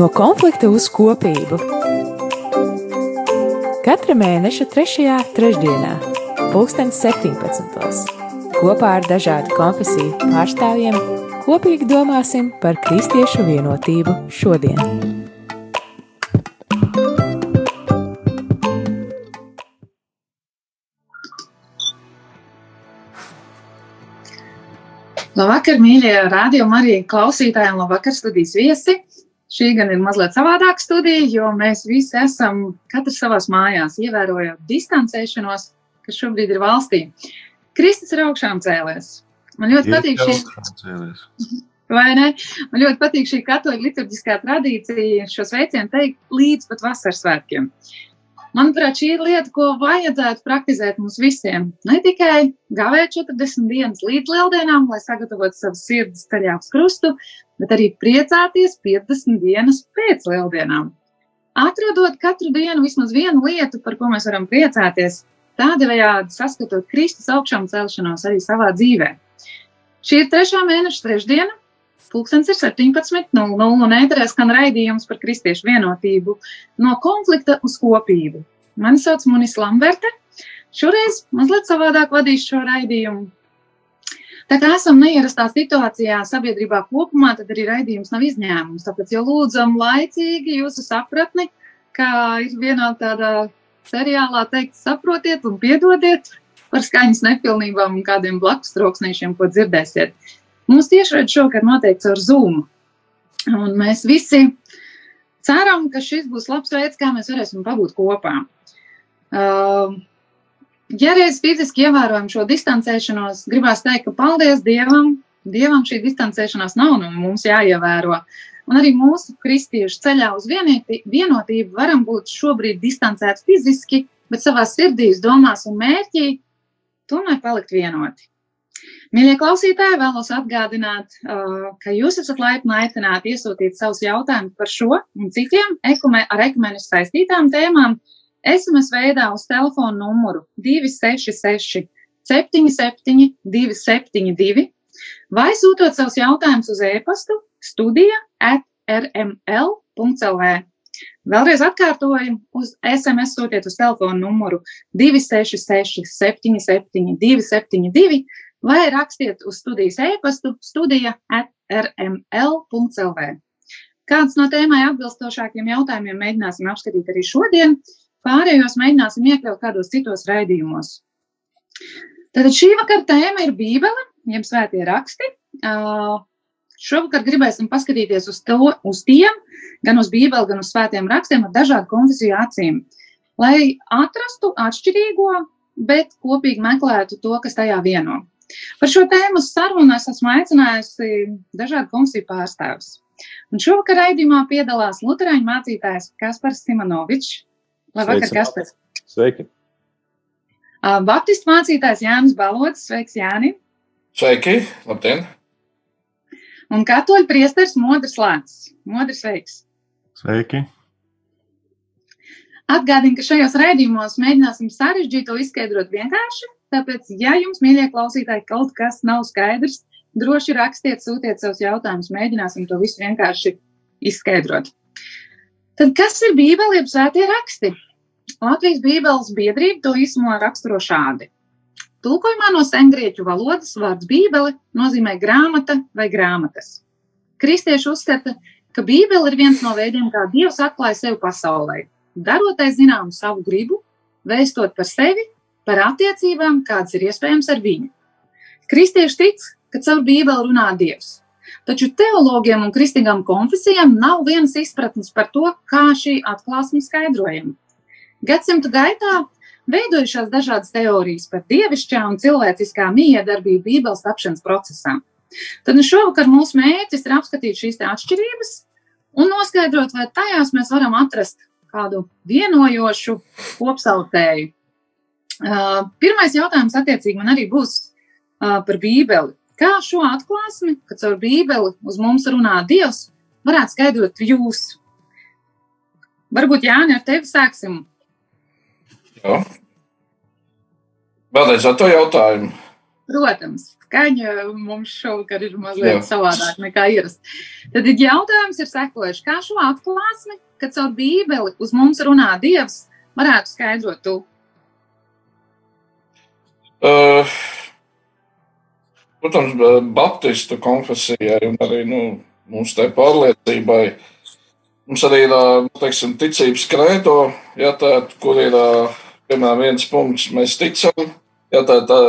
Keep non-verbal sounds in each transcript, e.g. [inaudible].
No konflikta uz kopību. Katra mēneša 3. trešdienā, 2017. kopā ar dažādu konfesiju pārstāvjiem kopīgi domāsim par kristiešu vienotību šodien. Labvakar, mīļie rādījumi, arī klausītājiem, labvakar, studijas viesi. Šī gan ir mazliet savādāka studija, jo mēs visi esam katrs savās mājās, ievērojot distancēšanos, kas šobrīd ir valstī. Kristus ir augšām cēlies. Man ļoti patīk šī. [laughs] Vai ne? Man ļoti patīk šī katoļa liturģiskā tradīcija šo sveicienu teikt līdz pat vasaras svētkiem. Uh, Manuprāt, šī ir lieta, ko vajadzētu praktizēt mums visiem. Ne tikai gavēt 40 dienas līdz lieldienām, lai sagatavotu savas sirds ceļā uz krustu, bet arī priecāties 50 dienas pēc lieldienām. Atrodot katru dienu vismaz vienu lietu, par ko mēs varam priecāties, tādējādi saskatot Kristus augšām celšanos arī savā dzīvē. Šī ir trešā mēneša trešdiena, Pūkstens ir 17.00 un ēterē skan raidījums par kristiešu vienotību no konflikta uz kopību. Mani sauc Munis Lamberte. Šoreiz mazliet savādāk vadīšu šo raidījumu. Tā kā esam neierastā situācijā sabiedrībā kopumā, tad arī raidījums nav izņēmums. Tāpēc jau lūdzam laicīgi jūsu sapratni, kā ir vienā tādā seriālā teikt, saprotiet un piedodiet par skaņas nepilnībām un kādiem blakus troksnīšiem, ko dzirdēsiet. Mums tiešraidē šogad noteikti ar Zoom. Un mēs visi ceram, ka šis būs labs veids, kā mēs varēsim pabūt kopā. Uh, ja reiz fiziski ievērojam šo distancēšanos, gribās teikt, ka paldies Dievam, Dievam šī distancēšanās nav nu mums jāievēro. Un arī mūsu kristiešu ceļā uz vienotību varam būt šobrīd distancēti fiziski, bet savā sirdīs, domās un mērķī tomēr palikt vienoti. Mīļie klausītāji, vēlos atgādināt, ka jūs esat laipni aicināti iesūtīt savus jautājumus par šo un citiem ekume, ar ekumenis saistītām tēmām SMS veidā uz telefonu numuru 266 77 272 vai sūtot savus jautājumus uz e-pastu studija at rml.lv. Vēlreiz atkārtoju, uz SMS sūtiet uz telefonu numuru 266 77 272 vai rakstiet uz studijas e-pastu studija rml.lv. Kāds no tēmai atbilstošākiem jautājumiem mēģināsim apskatīt arī šodien, pārējos mēģināsim iekļaut kādos citos raidījumos. Tātad šī vakara tēma ir Bībele, jeb svētie raksti. Uh, šovakar gribēsim paskatīties uz, to, uz tiem, gan uz Bībeli, gan uz svētiem rakstiem ar dažādu konfesiju acīm, lai atrastu atšķirīgo, bet kopīgi meklētu to, kas tajā vieno. Par šo tēmu sarunu es esmu aicinājusi dažādu komisiju pārstāvus. Un šovakar raidījumā piedalās Lutāņu mācītājs Kaspars Simonovičs. Labvakar, Kaspars! Sveiki! Baptistu mācītājs Jānis Balots. Sveiks, Jāni! Sveiki! Labdien! Un katoļu priesteris Modris Lācis. Modris, sveiks! Sveiki! Atgādinu, ka šajos raidījumos mēģināsim sarežģīto izskaidrot vienkārši, Tāpēc, ja jums, mīļie klausītāji, kaut kas nav skaidrs, droši rakstiet, sūtiet savus jautājumus, mēģināsim to visu vienkārši izskaidrot. Tad kas ir Bībele, jeb svētie raksti? Latvijas Bībeles biedrība to īsumā raksturo šādi. Tulkojumā no sengrieķu valodas vārds Bībele nozīmē grāmata vai grāmatas. Kristieši uzskata, ka Bībele ir viens no veidiem, kā Dievs atklāja sevi pasaulē, darotai zinām savu gribu, vēstot par sevi par attiecībām, kādas ir iespējams ar viņu. Kristieši tic, ka caur Bībeli runā Dievs. Taču teologiem un kristīgām konfesijām nav vienas izpratnes par to, kā šī atklāsme skaidrojama. Gadsimtu gaitā veidojušās dažādas teorijas par dievišķā un cilvēciskā miedarbību Bībeles tapšanas procesā. Tad nu šovakar mūsu mērķis ir apskatīt šīs atšķirības un noskaidrot, vai tajās mēs varam atrast kādu vienojošu kopsaucēju. Pirmais jautājums, attiecīgi, man arī būs par Bībeli. Kā šo atklāsmi, kad caur Bībeli uz mums runā Dievs, varētu skaidrot jūs? Varbūt Jāni, ar tevi sāksim. Jā. Vēlreiz ar to jautājumu. Protams. skaņa mums šovakar ir mazliet Jā. savādāk nekā ierasti. Tad jautājums ir sekojuši, kā šo atklāsmi, kad caur bībeli uz mums runā Dievs, varētu skaidrot tu? Uh, protams, Baptistu konfesijai un arī nu, mums tai pārliecībai. Mums arī ir nu, teiksim, ticības krēto, ja tā, kur ir piemēram viens punkts, mēs ticam. Ja tā, tā,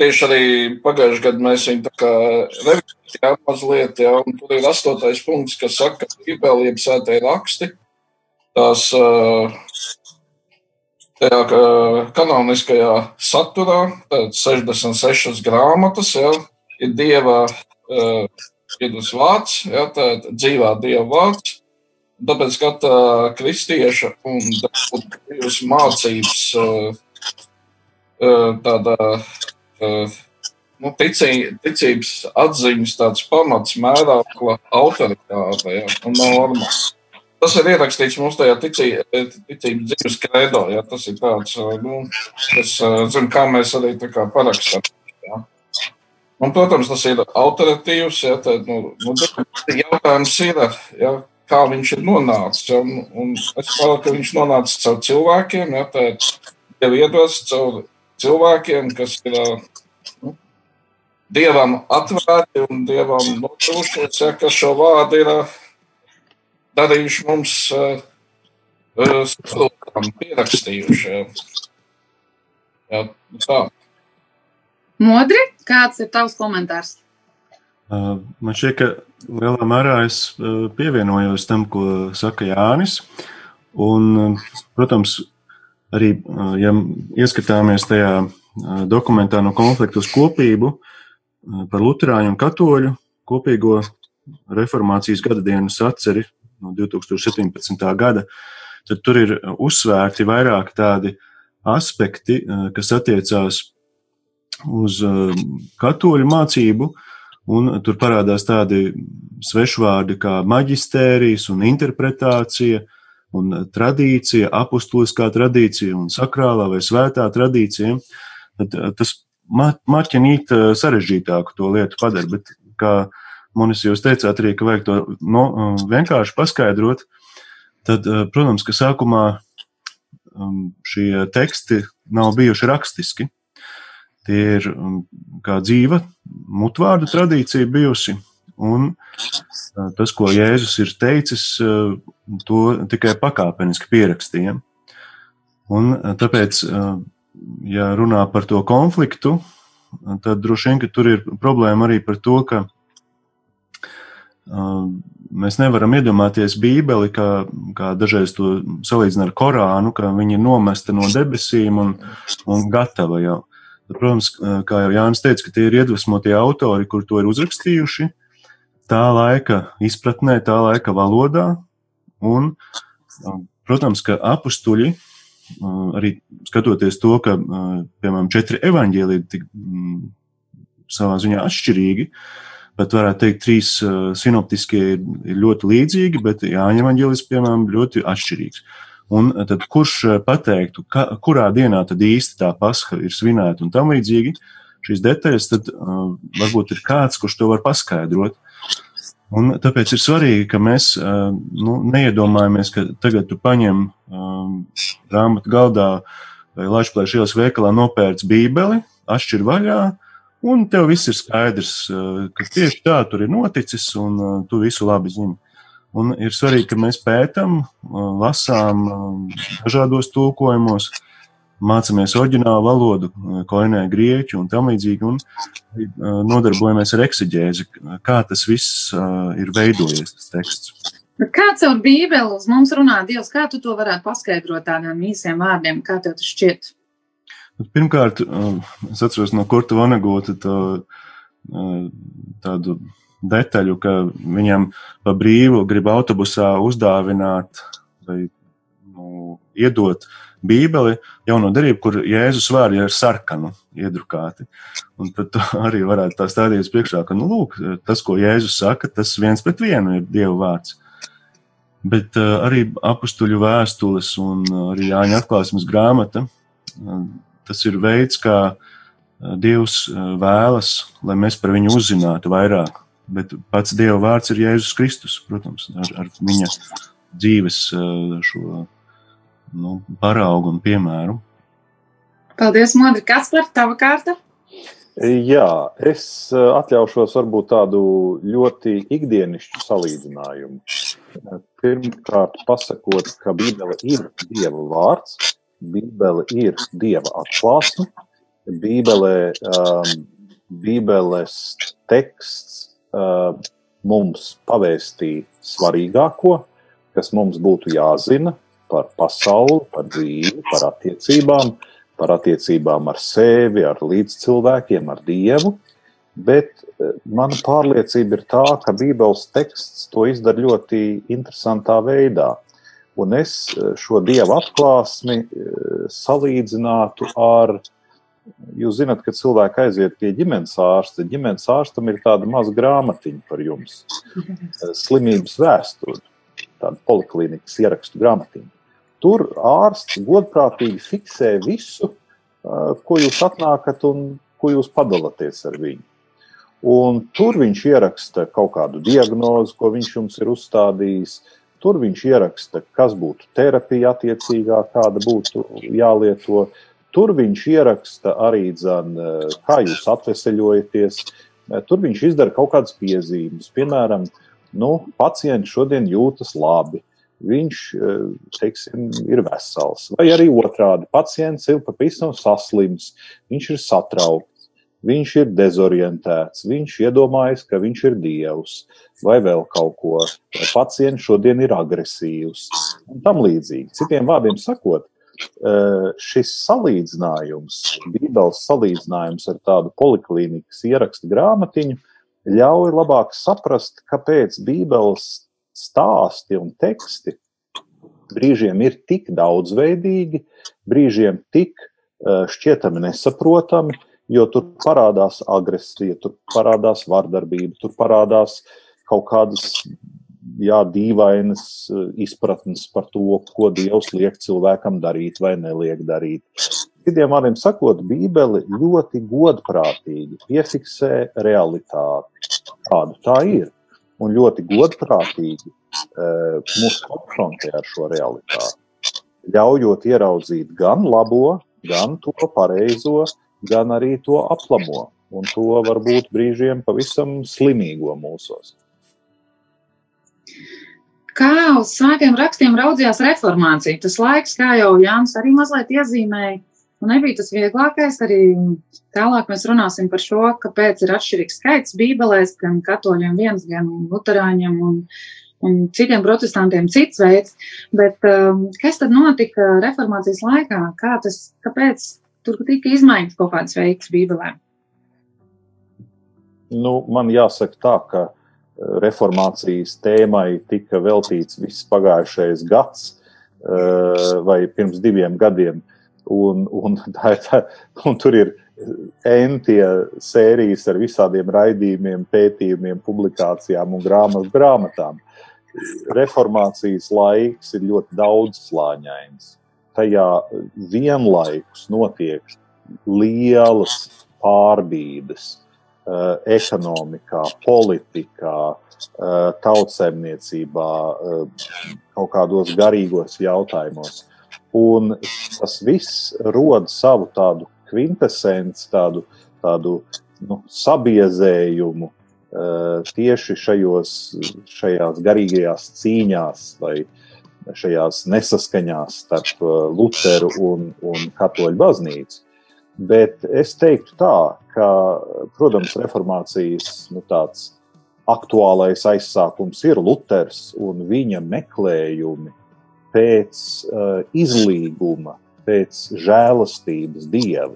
tieši arī pagājušajā gadā mēs viņu revizējām mazliet, ja, un tur ir astotais punkts, kas saka, ka Bībelē ir sētai raksti. Tās uh, tajā kanoniskajā saturā, tad 66 grāmatas, ja, ir dieva uh, Jēzus vārds, ja, tā ir dzīvā dieva vārds. Tāpēc katra kristieša un jūsu mācības tāda nu, ticī, ticības atziņas tāds pamats, mēraukla autoritāte ja, un normas. Tas ir ierakstīts mums tajā ticī, ticības dzīves kredo. Ja, tas ir tāds, nu, kas, zin, kā mēs arī parakstām. Ja. Un, protams, tas ir autoritīvs. Ja, tad, nu, nu, jautājums ir, ja, kā viņš ir nonācis. Ja, un, un es domāju, ka viņš nonāca caur cilvēkiem, ja, tad jau iedos caur cilvēkiem, kas ir nu, dievam atvērti un dievam notrūšies, ja, kas šo vārdu ir darījuši mums uh, saprotam, pierakstījuši. Jā, tā. Modri, kāds ir tavs komentārs? Uh, man šķiet, ka lielā mērā es uh, pievienojos tam, ko saka Jānis. Un, protams, arī, ja ieskatāmies tajā dokumentā no konfliktu uz kopību par Lutāņu un Katoļu kopīgo reformācijas gada dienas atceri no 2017. gada, tad tur ir uzsvērti vairāk tādi aspekti, eh, kas attiecās uz eh, katoļu mācību, un tur parādās tādi svešvārdi kā maģistērijas un interpretācija un tradīcija, apustuliskā tradīcija un sakrālā vai svētā tradīcija. Tad tas marķinīt sarežģītāku to lietu padara, bet kā Monis, jūs teicāt arī, ka vajag to no, um, vienkārši paskaidrot. Tad, uh, protams, ka sākumā um, šie teksti nav bijuši rakstiski. Tie ir um, kā dzīva mutvārdu tradīcija bijusi, un uh, tas, ko Jēzus ir teicis, uh, to tikai pakāpeniski pierakstījām. Un tāpēc, ja runā par to konfliktu, tad droši vien, ka tur ir problēma arī par to, ka Mēs nevaram iedomāties Bībeli, kā, kā dažreiz to salīdzina ar Korānu, ka viņa ir nomesta no debesīm un, un gatava jau. Tad, protams, kā jau Jānis teica, ka tie ir iedvesmotie autori, kur to ir uzrakstījuši tā laika izpratnē, tā laika valodā. Un, protams, ka apstuļi, arī skatoties to, ka, piemēram, četri evaņģēlīji tik savā ziņā atšķirīgi, uh, pat varētu teikt, trīs uh, sinoptiskie ir, ir ļoti līdzīgi, bet Jāņa evaņģēlis, piemēram, ļoti atšķirīgs. Un uh, tad kurš uh, pateiktu, ka, kurā dienā tad īsti tā pasha ir svinēta un tam līdzīgi, šīs detaļas, tad uh, varbūt ir kāds, kurš to var paskaidrot. Un tāpēc ir svarīgi, ka mēs uh, nu, neiedomājamies, ka tagad tu paņem um, grāmatu galdā vai Latvijas ielas veikalā nopērts bībeli, atšķir vaļā, uh, Un tev viss ir skaidrs, eh, ka tieši tā tur ir noticis, un eh, tu visu labi zini. Un ir svarīgi, ka mēs pētām, eh, lasām dažādos tulkojumos, mācāmies oriģinālu valodu, koinē grieķu un tam līdzīgi, un nodarbojamies ar eksigēzi, kā tas viss ir veidojies, tas teksts. Kā caur Bībeli uz mums runā Dievs, kā tu to varētu paskaidrot tādiem īsiem vārdiem, kā tev tas šķiet? Pirmkārt, um, es atceros no Kurta Vanagota to, uh, tādu detaļu, ka viņam pa brīvu grib autobusā uzdāvināt vai nu, iedot Bībeli jauno derību, kur Jēzus vārdi ir sarkanu iedrukāti. Un tad [laughs] arī varētu tā stādīties priekšā, ka, nu, lūk, tas, ko Jēzus saka, tas viens pret vienu ir Dieva vārds. Bet uh, arī apstuļu vēstules un arī Jāņa atklāsmes grāmata uh, tas ir veids, kā Dievs vēlas, lai mēs par viņu uzzinātu vairāk, bet pats Dieva vārds ir Jēzus Kristus, protams, ar, ar viņa dzīves šo nu, paraugu un piemēru. Paldies, Modri. Kas par tava kārta? Jā, es atļaušos varbūt tādu ļoti ikdienišķu salīdzinājumu. Pirmkārt, pasakot, ka Bībele ir Dieva vārds, Bībele ir Dieva atklāsme, Bībelē, um, Bībeles teksts uh, mums pavēstīja svarīgāko, kas mums būtu jāzina par pasauli, par dzīvi, par attiecībām, par attiecībām ar sevi, ar līdzcilvēkiem, ar Dievu. Bet uh, mana pārliecība ir tā, ka Bībeles teksts to izdara ļoti interesantā veidā. Un es uh, šo dievu atklāsmi uh, salīdzinātu ar uh, Jūs zināt, ka cilvēki aiziet pie ģimenes ārsta. Ģimenes ārstam ir tāda maza grāmatiņa par jums, slimības vēsture, tāda poliklīnikas ierakstu grāmatiņa. Tur ārsts godprātīgi fiksē visu, ko jūs atnākat un ko jūs padalāties ar viņu. Un tur viņš ieraksta kaut kādu diagnozi, ko viņš jums ir uzstādījis. Tur viņš ieraksta, kas būtu terapija attiecīgā, kāda būtu jālieto. Tur viņš ieraksta arī, dzen, kā jūs atveseļojaties. Tur viņš izdara kaut kādas piezīmes. Piemēram, nu, pacients šodien jūtas labi. Viņš teiksim, ir vesels. Vai arī otrādi - pacients ir pavisam saslims, viņš ir satraukts, viņš ir dezorientēts, viņš iedomājas, ka viņš ir dievs vai vēl kaut ko. Pacients šodien ir agresīvs un tam līdzīgi. Citiem vārdiem sakot, Eh, šis salīdzinājums, Bībeles salīdzinājums ar tādu poliklīnikas ierakstu grāmatiņu, ļauj labāk saprast, kāpēc Bībeles stāsti un teksti brīžiem ir tik daudzveidīgi, brīžiem tik eh, šķietami nesaprotami, jo tur parādās agresija, tur parādās vardarbība, tur parādās kaut kādas jā, dīvainas eh, izpratnes par to, ko Dievs liek cilvēkam darīt vai neliek darīt. Citiem vārdiem sakot, Bībele ļoti godprātīgi piefiksē realitāti. Tāda tā ir. Un ļoti godprātīgi e, mūs konfrontē ar šo realitāti. Ļaujot ieraudzīt gan labo, gan to pareizo, gan arī to aplamo. Un to varbūt brīžiem pavisam slimīgo mūsos. Kā uz svētiem rakstiem raudzījās reformācija? Tas laiks, kā jau Jānis arī mazliet iezīmēja, un nebija tas vieglākais. Arī tālāk mēs runāsim par šo, kāpēc ir atšķirīgs skaits bībelēs, gan katoļiem viens, gan luterāņiem un, un citiem protestantiem cits veids. Bet um, kas tad notika reformācijas laikā? Kā tas, kāpēc tur tika izmaiņas kaut kādas veids bībelē? Nu, man jāsaka tā, ka reformācijas tēmai tika veltīts viss pagājušais gads eh, vai pirms diviem gadiem. Un, un, [laughs] tā, tā, un tur ir entie sērijas ar visādiem raidījumiem, pētījumiem, publikācijām un grāmatu grāmatām. Reformācijas laiks ir ļoti daudzslāņains. Tajā vienlaikus notiek lielas pārbīdes, Eh, ekonomikā, politikā, eh, tautsēmniecībā, eh, kaut kādos garīgos jautājumos. Un tas viss rod savu tādu kvintesenci, tādu, tādu nu, sabiezējumu tieši šajos, šajās garīgajās cīņās vai šajās nesaskaņās starp Lutheru un, un Katoļu baznīcu. Bet es teiktu tā, ka, protams, reformācijas nu, tāds aktuālais aizsākums ir Luters un viņa meklējumi pēc uh, izlīguma, pēc žēlastības dieva.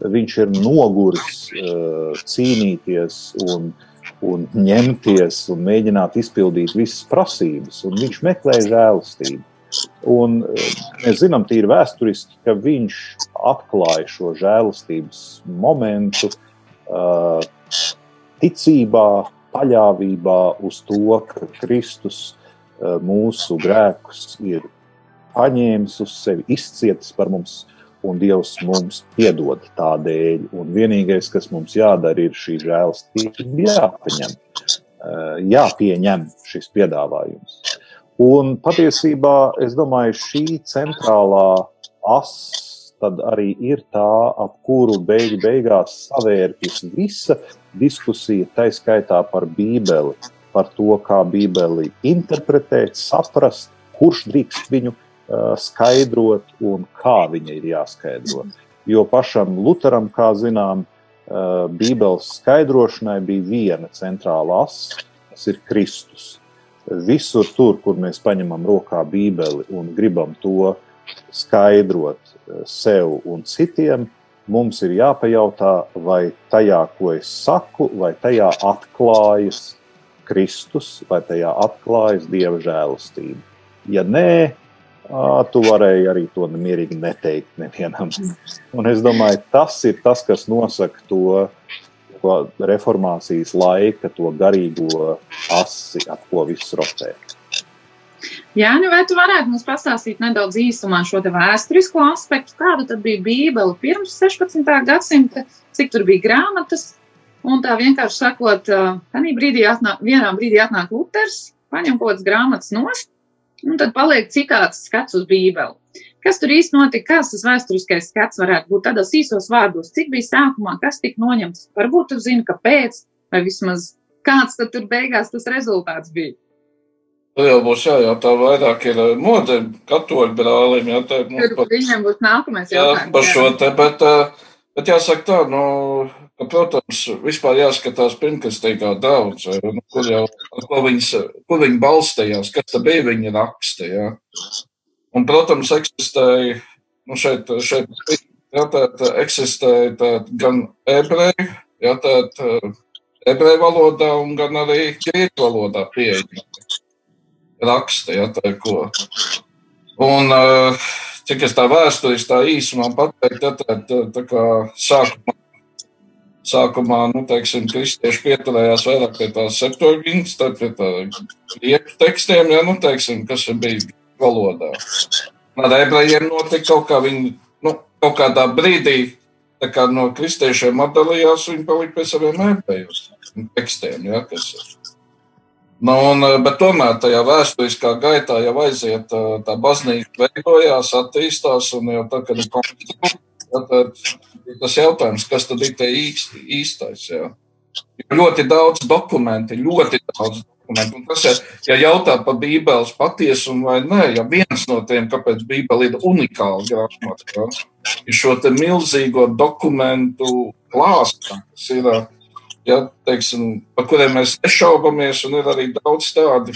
Viņš ir noguris uh, cīnīties un, un ņemties un mēģināt izpildīt visas prasības, un viņš meklē žēlastību. Un eh, mēs zinām, tīri vēsturiski, ka viņš atklāja šo žēlastības momentu uh, ticībā, paļāvībā uz to, ka Kristus uh, mūsu grēkus ir paņēmis uz sevi, izcietis par mums, un Dievs mums piedod tādēļ. Un vienīgais, kas mums jādara, ir šī žēlastība jāpaņem, jāpieņem šis piedāvājums. Un patiesībā es domāju, šī centrālā asa tad arī ir tā, ap kuru beig, beigās savērķis visa diskusija, tā skaitā par Bībeli, par to, kā Bībeli interpretēt, saprast, kurš drīkst viņu uh, skaidrot un kā viņa ir jāskaidro. Jo pašam Lutheram, kā zinām, Bībeles skaidrošanai bija viena centrāla asa, tas ir Kristus. Visur tur, kur mēs paņemam rokā Bībeli un gribam to skaidrot sev un citiem, mums ir jāpajautā, vai tajā, ko es saku, vai tajā atklājas Kristus, vai tajā atklājas Dieva žēlastība. Ja nē, tu varēji arī to mierīgi neteikt nevienam. Un es domāju, tas ir tas, kas nosaka to, to reformācijas laika, to garīgo asi, ap ko viss rotē. Jā, nu vai tu varētu mums pastāstīt nedaudz īsumā šo vēsturisko aspektu, kāda tad bija Bībele pirms 16. gadsimta, cik tur bija grāmatas, un tā vienkārši sakot, tādā brīdī atnāk, vienā brīdī atnāk Luters, paņem kaut kādas grāmatas nost, un tad paliek citāds skats uz Bībeli. Kas tur īsti notika, kāds tas vēsturiskais skats varētu būt tādos īsos vārdos, cik bija sākumā, kas tika noņemts, varbūt tu zini, kāpēc, vai vismaz kāds tad tur beigās tas rezultāts bija. Tur jau būs jājautā vairāk ir eh, modē katoļu brālim. Jā, tā, nu, par, viņam būs nākamais jautājums. Jā, par šo te, bet, eh, bet jāsaka tā, nu, ka, protams, vispār jāskatās pirmkastīgā daudz, nu, kur jau, ko viņas, kur viņi balstījās, kas tā bija viņa raksti, jā. Un, protams, eksistēja, nu, šeit, šeit, jā, tā, tā eksistēja tā, gan ebreju, jā, tā, tā, ebreju valodā un gan arī grieķu valodā pieejama raksta. Ja, tā ko. Un, cik es tā vēsturiski tā īsumā pateiktu, ja, tā, tā, tā kā sākumā, sākumā nu, teiksim, kristieši pieturējās vairāk pie tās septuagintas, tad pie tā grieķu tekstiem, ja, nu, teiksim, kas bija valodā. Ar ebrejiem notika kaut kā viņi, nu, kaut kādā brīdī, tā kā no kristiešiem atdalījās, viņi palika pie saviem ebreju tekstiem, ja, kas ir. Nu, un, eh, bet tomēr tajā vēsturiskā gaitā jau aiziet eh, tā baznīca, veidojās, attīstās. Un jau tā, kad ir konflikts, tas jautājums, kas tad ir tie īsti, īstais. Jā. Ļoti daudz dokumentu, ļoti daudz dokumentu. Un tas ir, ja jautā par Bībeles patiesumu vai nē, ja viens no tiem, kāpēc Bībele ir unikāla grāmata, ir šo milzīgo dokumentu klāstu, kas ir ja, teiksim, par kuriem mēs nešaubamies, ir arī daudz tādu,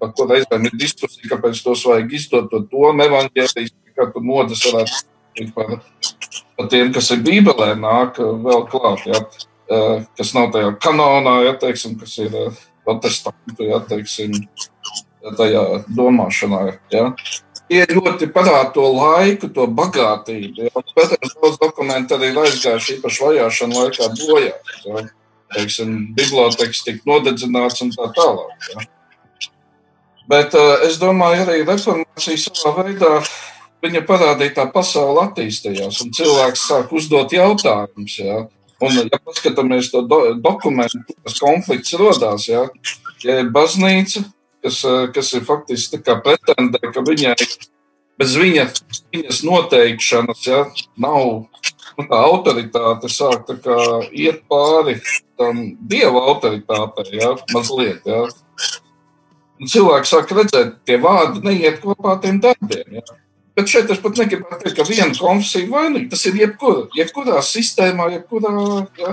par kuriem reizēm ir diskusija, kāpēc tos vajag izdot to domu evaņģēlijas, kā tu modas varētu būt par, par tiem, kas ir Bībelē, nāk vēl klāt, ja, kas nav tajā kanonā, ja, teiksim, kas ir protestantu, ja, teiksim, tajā domāšanā. Ja. Tie ļoti parāda to laiku, to bagātību. Ja. Protams, daudz dokumentu arī aizgājuši īpaši vajāšanu laikā bojā. Ja teiksim, bibliotekas tika nodedzināts un tā tālāk. Ja. Bet uh, es domāju, arī reformācija savā veidā viņa parādīja, kā pasaule attīstījās, un cilvēks sāk uzdot jautājumus. Ja. Un, ja paskatāmies to do, dokumentu, kas konflikts radās, ja, ja ir baznīca, kas, eh, kas ir faktiski pretendē, ka viņai bez viņa, viņas noteikšanas ja, nav nu, tā autoritāte sāk tā iet pāri tam dieva autoritātei, ja, mazliet. Ja. Un cilvēks sāk redzēt, tie vārdi neiet kopā ar tiem darbiem. Ja. Bet šeit es pat negribētu teikt, ka viena konfesija vainīga. Tas ir jebkur, jebkurā sistēmā, jebkurā. Ja,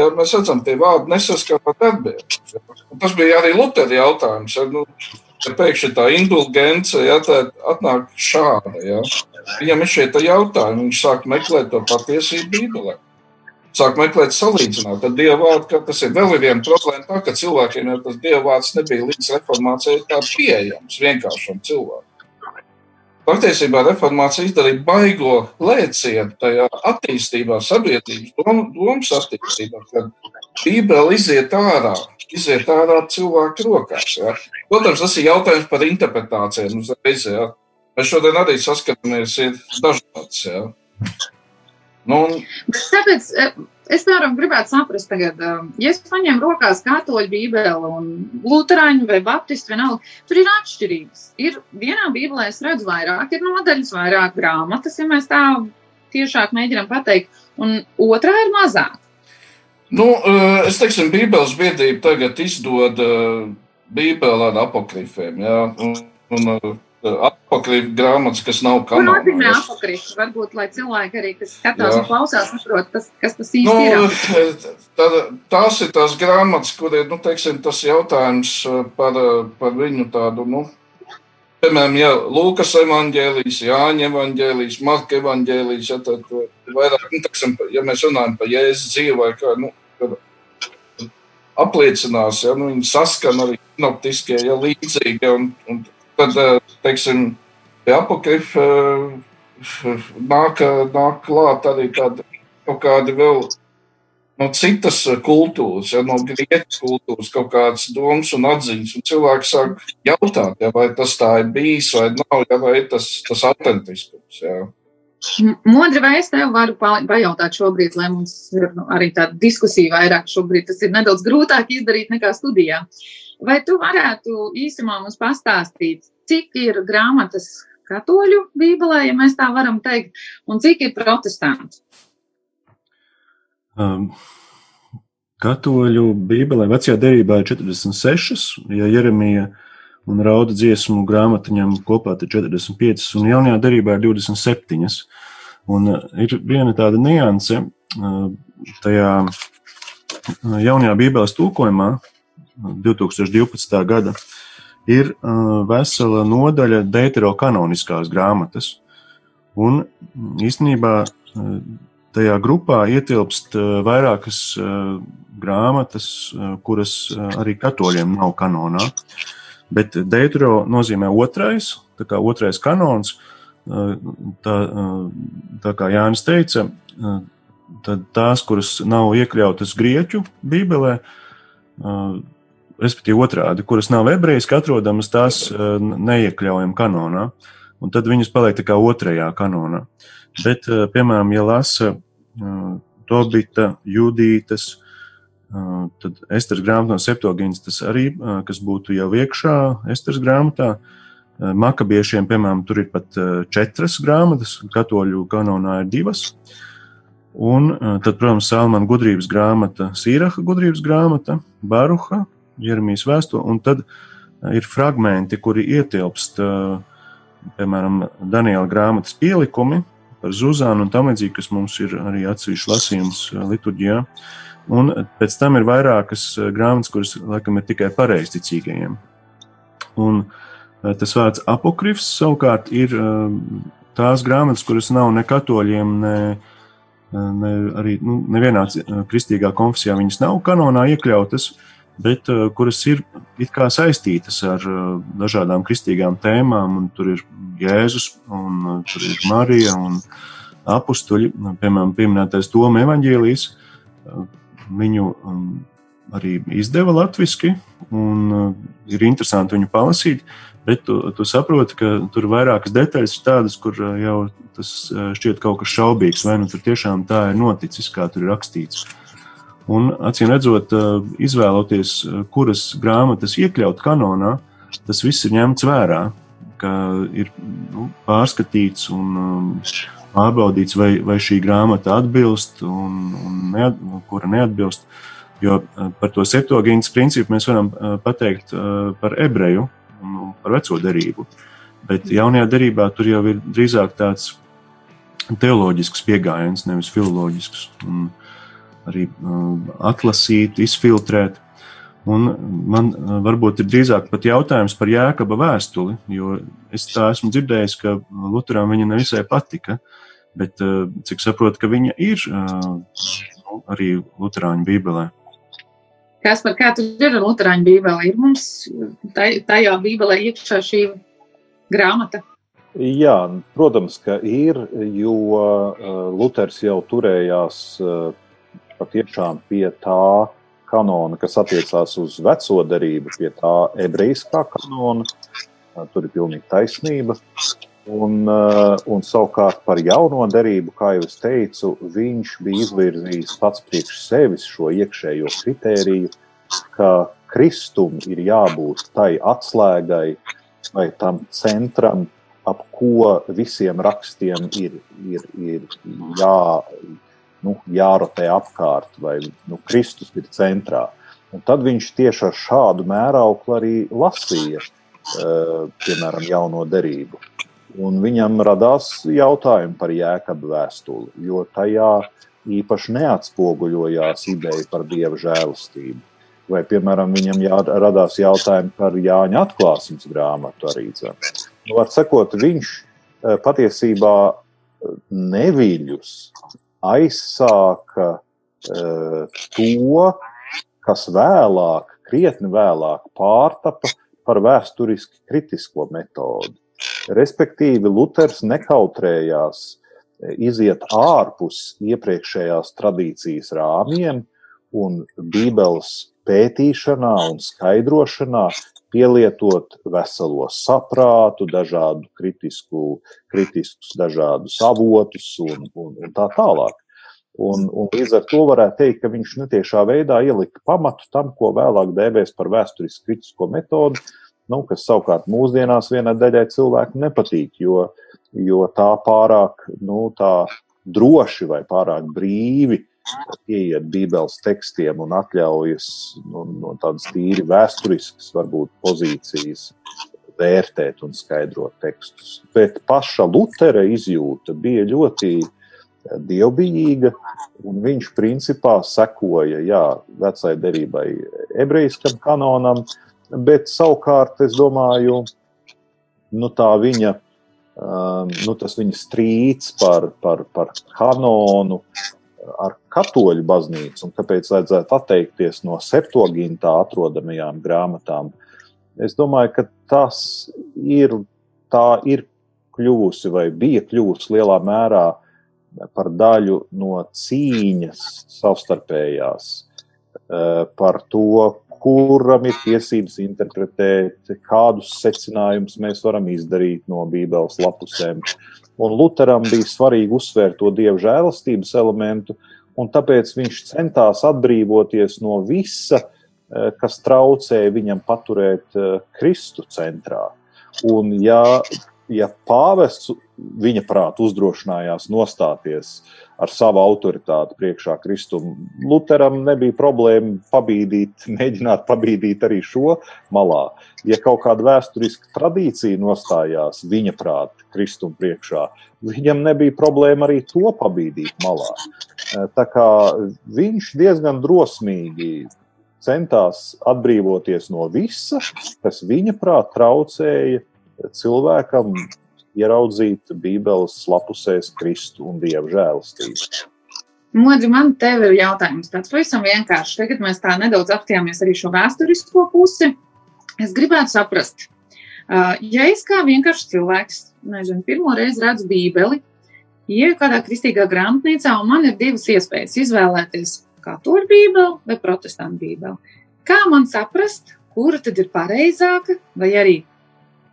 ja mēs redzam, tie vārdi nesaskan ar darbiem. Ja. Un tas bija arī Lutera jautājums. Ja, nu, ja pēkšņi tā indulgence ja, tā atnāk šāda. Ja. Viņam ir šie jautājumi, viņš sāk meklēt to patiesību Bībelē. Sāk meklēt salīdzināt ar Dieva vārdu, ka tas ir vēl viena problēma, tā, ka cilvēkiem jau tas Dieva vārds nebija līdz reformācijai tā pieejams vienkāršam cilvēkam. Patiesībā reformācija izdarīja baigo lēcienu tajā attīstībā, sabiedrības dom, domas attīstībā, kad Bībele iziet ārā, iziet ārā cilvēku rokās. Ja. Protams, tas ir jautājums par interpretācijām uzreiz. Ja. Mēs šodien arī saskaramies, ir dažādas. Ja. Nu, tāpēc es varam gribētu saprast, tagad, ja es paņemu rokās katoļu bībeli un luterāņu vai baptistu, vienalga, tur ir atšķirības. Ir vienā bībelē es redzu vairāk, ir nodaļas, vairāk grāmatas, ja mēs tā tiešāk mēģinām pateikt, un otrā ir mazāk. Nu, es teiksim, Bībeles biedrība tagad izdod Bībeli ar apokrifiem, jā, un, un apakriņu grāmatas, kas nav kanālā. Ko nozīmē apakriņš? Varbūt, lai cilvēki arī, kas skatās Jā. un klausās, saprot, tas, kas tas īsti nu, ir. Tā, tās ir tās grāmatas, kur ir, nu, teiksim, tas jautājums par, par viņu tādu, nu, piemēram, ja Lūkas evaņģēlijas, Jāņa evaņģēlijas, Marka evaņģēlijas, ja tad vairāk, nu, teiksim, ja mēs runājam par Jēzus dzīvi vai kā, nu, apliecinās, ja, nu, viņi saskan arī sinoptiskie, ja līdzīgi, un, un tad, eh, teiksim, pie apakrifa eh, nāk, nāk klāt arī tādi kaut kādi vēl no citas kultūras, ja, no grieķu kultūras, kaut kādas domas un atziņas. Un cilvēki sāk jautāt, ja, vai tas tā ir bijis vai nav, ja, vai tas, tas autentiskums. Ja. Modri, vai es tev varu pajautāt šobrīd, lai mums ir nu, arī tāda diskusija vairāk šobrīd, tas ir nedaudz grūtāk izdarīt nekā studijā. Uh, Vai tu varētu īsumā mums pastāstīt, cik ir grāmatas katoļu bībelē, ja mēs tā varam teikt, un cik ir protestantu? Um, katoļu bībelē vecajā derībā ir 46, ja Jeremija un rauda dziesmu grāmatiņam kopā ir 45, un jaunajā derībā ir 27. Un uh, ir viena tāda nianse uh, tajā uh, jaunajā bībeles tūkojumā, 2012. gada, ir vesela nodaļa deuterokanoniskās grāmatas. Un īstenībā tajā grupā ietilpst vairākas grāmatas, kuras arī katoļiem nav kanonā. Bet deutero nozīmē otrais, tā kā otrais kanons. Tā, tā kā Jānis teica, tad tās, kuras nav iekļautas grieķu bībelē, respektīvi otrādi, kuras nav ebrejiski atrodamas, tās neiekļaujam kanonā, un tad viņas paliek tā kā otrajā kanonā. Bet, piemēram, ja lasa Tobita, Judītas, tad Esteras grāmatā no Septogīnas tas arī, kas būtu jau iekšā Esteras grāmatā, Makabiešiem, piemēram, tur ir pat četras grāmatas, katoļu kanonā ir divas. Un tad, protams, Salmana gudrības grāmata, Sīraha gudrības grāmata, Baruha, Jeremijas vēstuli, un tad ir fragmenti, kuri ietilpst, piemēram, Daniela grāmatas pielikumi par Zuzānu un tam līdzīgi, kas mums ir arī atsevišķi lasījums liturģijā. Un pēc tam ir vairākas grāmatas, kuras, laikam, ir tikai pareizticīgajiem. Un tas vārds apokrifs savukārt ir tās grāmatas, kuras nav ne katoļiem, ne, ne arī nu, nevienā kristīgā konfesijā, viņas nav kanonā iekļautas, bet kuras ir saistītas ar dažādām kristīgām tēmām. Tur ir Jēzus, un tur ir Marija un apstuļi, piemēram, pieminētais Toma evaņģēlijas. Viņu um, arī izdeva latviešu, un ir interesanti viņu palasīt. Bet tu, tu saproti, ka tur ir vairākas detaļas, tādas, kur jau tas šķiet kaut kas šaubīgs, vai nu tur tiešām tā ir noticis, kā tur ir rakstīts. Uh, Un, acīm redzot, izvēloties, kuras grāmatas iekļaut kanonā, tas viss ir ņemts vērā, ka ir nu, pārskatīts un um, pārbaudīts, vai, vai šī grāmata atbilst un, un neat, kura neatbilst. Jo par to septogīnas principu mēs varam pateikt par ebreju un par veco derību. Bet jaunajā derībā tur jau ir drīzāk tāds teoloģisks pieejams, nevis uh, arī atlasīt, izfiltrēt. Un man uh, varbūt ir drīzāk pat jautājums par Jēkaba vēstuli, jo es tā esmu dzirdējis, ka Lutheram viņa nevisai patika, bet uh, cik saprotu, ka viņa ir uh, nu, arī Luterāņu bībelē. Kas par kā tur ir Luterāņu bībelē? Ir mums tajā bībelē iekšā šī grāmata? Jā, protams, ka ir, jo Luters jau turējās patiešām pie tā kanona, kas attiecās uz veco darību, pie tā ebrejiskā kanona. Tur ir pilnīgi taisnība. Un, un savukārt par jauno derību, kā jau es teicu, viņš bija izvirzījis pats priekš sevis šo iekšējo kritēriju, ka kristum ir jābūt tai atslēgai vai tam centram, ap ko visiem rakstiem ir, ir, ir jā, nu, jārotē apkārt, vai nu, Kristus ir centrā. Un tad viņš tieši ar šādu mērauklu arī lasīja, uh, piemēram, jauno derību. Un viņam radās jautājumi par jēkabu vēstuli, jo tajā īpaši neatspoguļojās ideja par dieva žēlastību. Vai, piemēram, viņam jā, radās jautājumi par Jāņa atklāsmes grāmatu arī. Nu, var sakot, viņš e, patiesībā neviļus aizsāka uh, to, kas vēlāk, krietni vēlāk pārtapa par vēsturiski kritisko metodi. Respektīvi, Luters nekautrējās e, iziet ārpus iepriekšējās tradīcijas rāmjiem un Bībeles pētīšanā un skaidrošanā pielietot veselo saprātu, dažādu kritisku, kritiskus dažādus avotus un, un, un tā tālāk. Un, un līdz ar to varētu teikt, ka viņš netiešā veidā ielika pamatu tam, ko vēlāk dēvēs par vēsturiski kritisko metodu, nu, kas savukārt mūsdienās vienai daļai cilvēku nepatīk, jo, jo tā pārāk nu, tā droši vai pārāk brīvi ieiet Bībeles tekstiem un atļaujas no, no tādas tīri vēsturiskas, varbūt, pozīcijas vērtēt un skaidrot tekstus. Bet paša Lutera izjūta bija ļoti dievbijīga, un viņš principā sekoja jā, vecai derībai, ebrejiskam kanonam, bet savukārt es domāju, nu, tā viņa, um, nu, tas viņa strīds par, par, par kanonu ar katoļu baznīcu un kāpēc vajadzētu atteikties no septogintā atrodamajām grāmatām. Es domāju, ka tas ir, tā ir kļuvusi vai bija kļuvusi lielā mērā par daļu no cīņas savstarpējās uh, par to, kuram ir tiesības interpretēt, kādus secinājumus mēs varam izdarīt no Bībeles lapusēm. Un Lutheram bija svarīgi uzsvērt to dievu žēlastības elementu, un tāpēc viņš centās atbrīvoties no visa, eh, kas traucēja viņam paturēt eh, Kristu centrā. Un, ja ja pāvests viņa prātu uzdrošinājās nostāties ar savu autoritāti priekšā Kristum, Luteram nebija problēma pabīdīt, [laughs] mēģināt pabīdīt arī šo malā. Ja kaut kāda vēsturiska tradīcija nostājās viņa prāta Kristum priekšā, viņam nebija problēma arī to pabīdīt malā. Tā kā viņš diezgan drosmīgi centās atbrīvoties no visa, kas viņa prāt traucēja cilvēkam ieraudzīt Bībeles lapusēs Kristu un Dieva žēlastību. Modri, man te ir jautājums tāds pavisam vienkāršs. Tagad mēs tā nedaudz apstājāmies arī šo vēsturisko pusi. Es gribētu saprast, ja es kā vienkāršs cilvēks, nezinu, pirmo reizi redzu Bībeli, ieju kādā kristīgā grāmatnīcā, un man ir divas iespējas izvēlēties katoļu Bībeli vai protestantu Bībeli. Kā man saprast, kura tad ir pareizāka, vai arī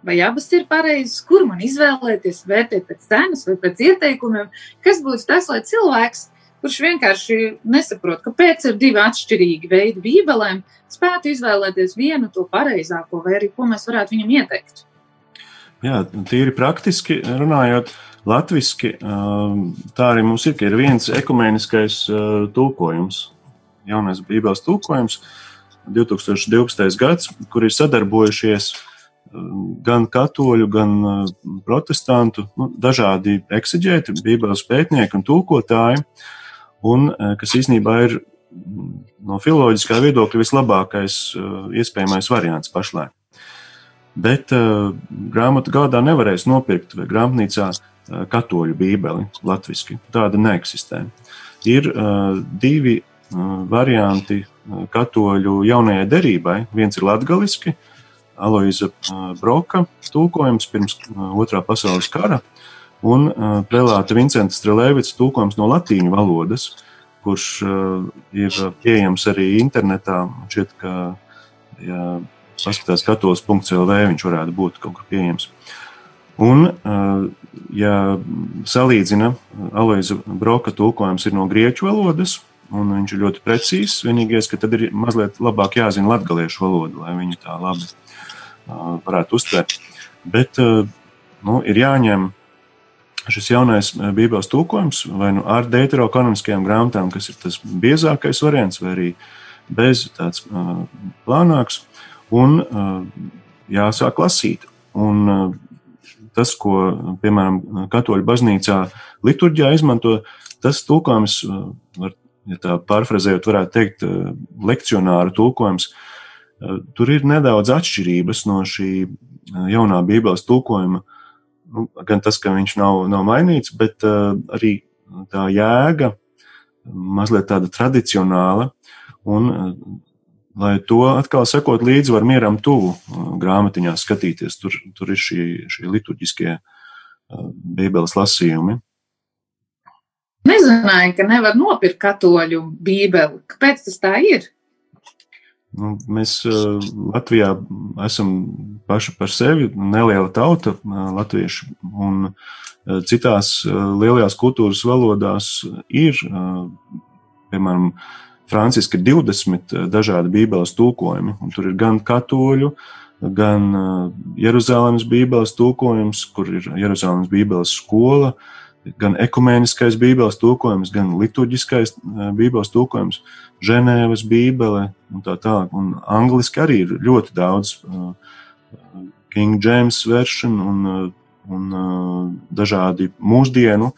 vai abas ir pareizas, kur man izvēlēties, vērtēt pēc cenas vai pēc ieteikumiem, kas būtu tas, lai cilvēks, kurš vienkārši nesaprot, kāpēc ir divi atšķirīgi veidi bībelēm, spētu izvēlēties vienu to pareizāko, vai arī ko mēs varētu viņam ieteikt. Jā, tīri praktiski runājot, latviski tā arī mums ir, ka ir viens ekumeniskais tulkojums, jaunais bībeles tulkojums, 2012. gads, kur ir sadarbojušies uh, gan katoļu, gan uh, protestantu, nu, dažādi eksigēti, bībeles pētnieki un tūkotāji, un uh, kas īstenībā ir mm, no filoloģiskā viedokļa vislabākais uh, iespējamais variants pašlaik. Bet uh, grāmatu gādā nevarēs nopirkt vai grāmatnīcā uh, katoļu bībeli latviski. Tāda neeksistē. Ir uh, divi uh, varianti katoļu jaunajai derībai. Viens ir latgaliski, Aloisa Broka tūkojums pirms otrā pasaules kara un prelāta Vincenta Strelēvica tūkojums no latīņu valodas, kurš ir pieejams arī internetā. Šķiet, ka, ja paskatās katolis.lv, viņš varētu būt kaut kur pieejams. Un, ja salīdzina, Aloisa Broka tulkojums ir no grieķu valodas, un viņš ir ļoti precīzs. Vienīgais, ka tad ir mazliet labāk jāzina latviešu valoda, lai viņi tā labi varētu uztvert. Bet nu, ir jāņem šis jaunais Bībeles tulkojums vai nu ar deuterokanoniskajām grāmatām, kas ir tas biezākais variants, vai arī bez tāds plānāks, un jāsāk lasīt. Un tas, ko, piemēram, Katoļu baznīcā liturģijā izmanto, tas tulkojums var ja tā pārfrazējot, varētu teikt, lekcionāra tulkojums, tur ir nedaudz atšķirības no šī eh, jaunā Bībeles tulkojuma. Nu, gan tas, ka viņš nav, nav mainīts, bet arī tā jēga mazliet tāda tradicionāla. Un, lai to atkal sekot līdzi, var mieram tuvu grāmatiņā skatīties. Tur, tur ir šī, šie liturģiskie Bībeles lasījumi. Nezināju, ka nevar nopirkt katoļu bībeli. Kāpēc tas tā ir? Nu, mēs uh, Latvijā esam paši par sevi neliela tauta, uh, latvieši, un uh, citās lielajās kultūras valodās ir, piemēram, Franciski ir 20 dažādi bībeles tulkojumi, un tur ir gan katoļu, gan Jeruzalemes bībeles tulkojums, kur ir Jeruzalemes bībeles skola, uh, gan ekumēniskais bībeles tulkojums, gan liturģiskais eh, bībeles tulkojums, Ženēvas bībele un tā tālāk. Un angliski arī ir ļoti daudz uh, King James version un, uh, un dažādi mūsdienu,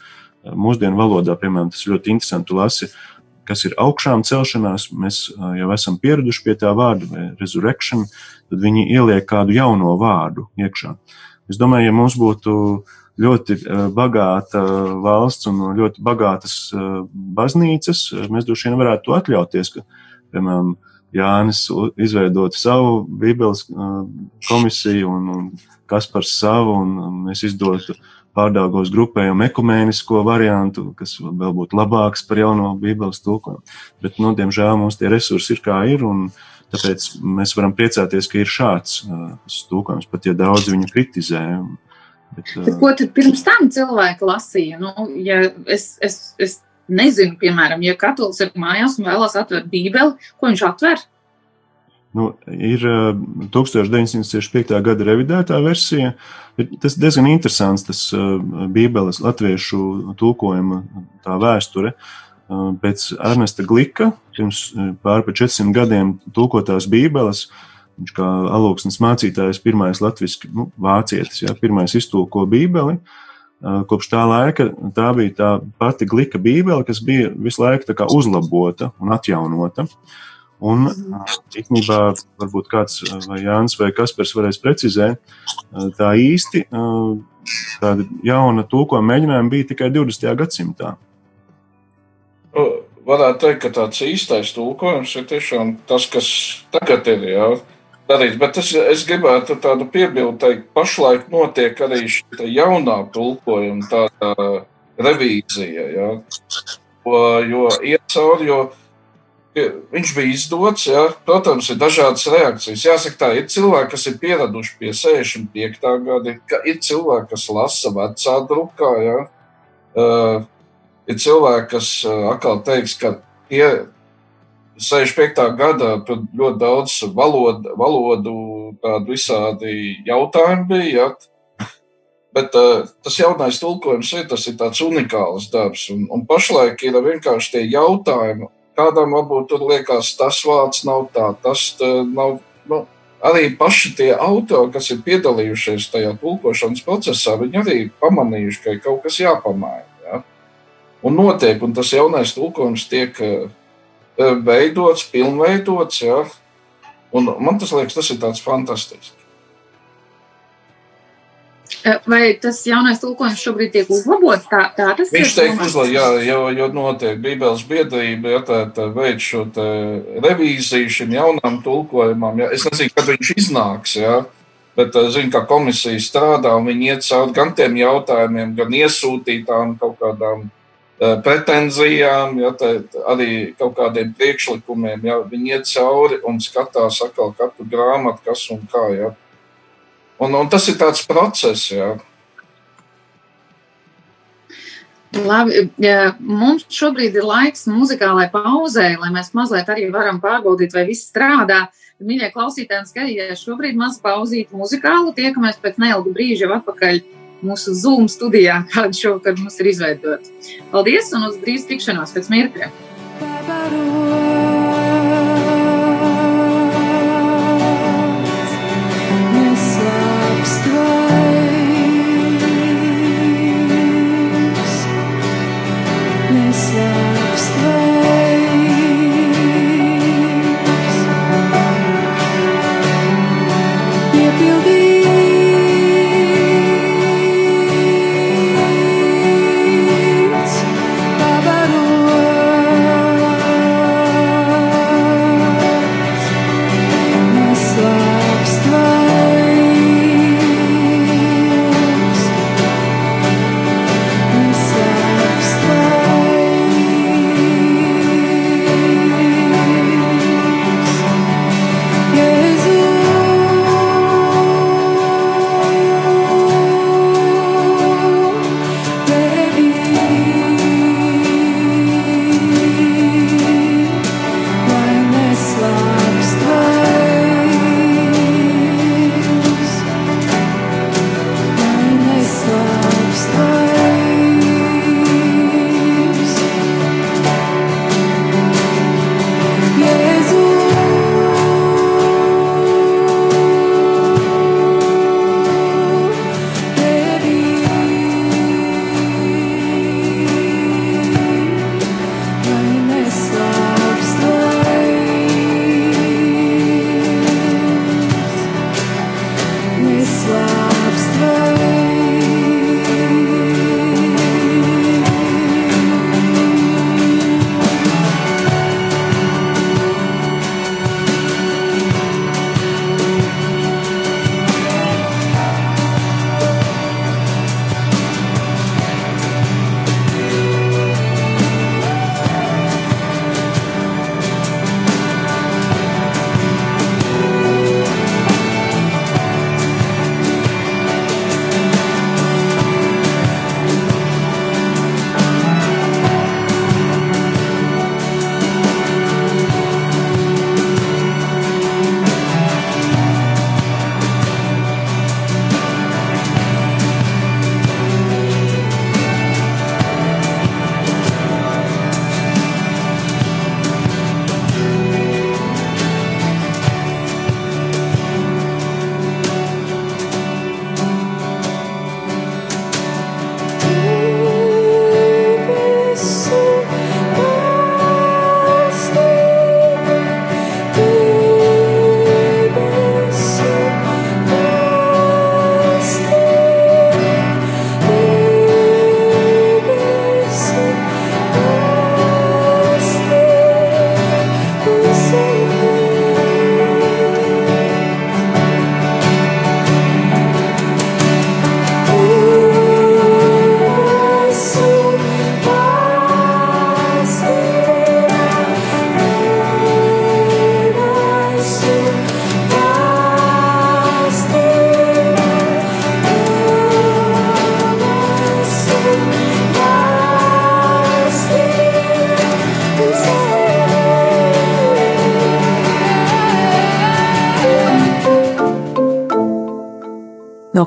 mūsdienu valodā, piemēram, tas ļoti interesanti lasi, kas ir augšām celšanās, mēs jau esam pieraduši pie tā vārda, vai resurrection, tad viņi ieliek kādu jauno vārdu iekšā. Es domāju, ja mums būtu uh, ļoti eh, bagāta valsts un ļoti bagātas eh, baznīcas, mēs droši vien varētu to atļauties, ka, piemēram, Jānis izveidotu savu Bībeles eh, komisiju un, un Kaspars savu, un mēs izdotu pārdāvos grupējumu ekumēnisko variantu, kas vēl būtu labāks par jauno Bībeles tulkojumu. Bet, nu, diemžēl mums tie resursi ir kā ir, un tāpēc mēs varam priecāties, ka ir šāds uh, tulkojums, pat ja daudz viņu kritizē. Un, Bet, Bet ko tad pirms tam cilvēki lasīja? Nu, ja es, es, es nezinu, piemēram, ja katolis ir mājās un vēlas atvērt Bībeli, ko viņš atver? Nu, ir 1965. gada revidētā versija. Tas diezgan interesants, tas Bībeles latviešu tulkojuma tā vēsture. Pēc Ernesta Glika, pirms pāri pa 400 gadiem tulkotās Bībeles, uh, Viņš kā alūksnes mācītājs, pirmais latviešu nu, vācietis, ja, pirmais iztulko Bībeli. Kopš tā laika tā bija tā pati glika Bībele, kas bija visu laiku uzlabota un atjaunota. Un īstenībā, varbūt kāds vai Jānis vai Kaspars varēs precizēt, tā īsti tāda jauna tulkojuma mēģinājuma bija tikai 20. gadsimtā. Varētu teikt, ka tāds īstais tulkojums ir tiešām tas, kas tagad ir. Jā darīts. Bet es, es gribētu tādu piebildu teikt, pašlaik notiek arī šī jaunā tulkojuma tāda revīzija. Ja? Jo, jo iet cauri, jo viņš bija izdots, ja? protams, ir dažādas reakcijas. Jāsaka, tā ir cilvēki, kas ir pieraduši pie 65. gada, ir cilvēki, kas lasa vecā drukā. Ja? Uh, ir cilvēki, kas uh, atkal teiks, ka tie 65. gadā tur ļoti daudz valodu, valodu tādu visādi jautājumu bija. Ja? Bet uh, tas jaunais tulkojums ir, tas ir tāds unikāls darbs. Un, un pašlaik ir vienkārši tie jautājumi, kādam varbūt tur liekas, tas vārds nav tā, tas tā, nav. Nu, arī paši tie autori, kas ir piedalījušies tajā tulkošanas procesā, viņi arī pamanījuši, ka ir kaut kas jāpamaina. Ja? Un notiek, un tas jaunais tulkojums tiek uh, veidots, pilnveidots. Ja? Un man tas liekas, tas ir tāds fantastisks. Vai tas jaunais tulkojums šobrīd tiek uzlabots? Tā, tā tas Viņš tiek uzlabots, jā, jo, jo notiek Bībeles biedrība, ja tā, tā veids šo revīziju šim jaunam tulkojumam. Ja. Es nezinu, kad viņš iznāks, ja, bet zinu, ka komisija strādā un viņi iet cauri gan tiem jautājumiem, gan iesūtītām kaut kādām Eh, Eh, pretenzijām, ja, arī kaut kādiem priekšlikumiem. Ja, viņi iet cauri un skatās atkal katru grāmatu, kas un kā. Ja. Un, un tas ir tāds process. Ja. Labi, ja mums šobrīd ir laiks muzikālai pauzē, lai mēs mazliet arī varam pārbaudīt, vai viss strādā. Mīļie klausītāji, skaties, šobrīd maz pauzīt muzikālu, tiekamies pēc neilga brīža atpakaļ mūsu Zoom studijā, [laughs] kāda šovakar mums ir izveidota. Paldies un uz drīz tikšanos pēc mirkļa!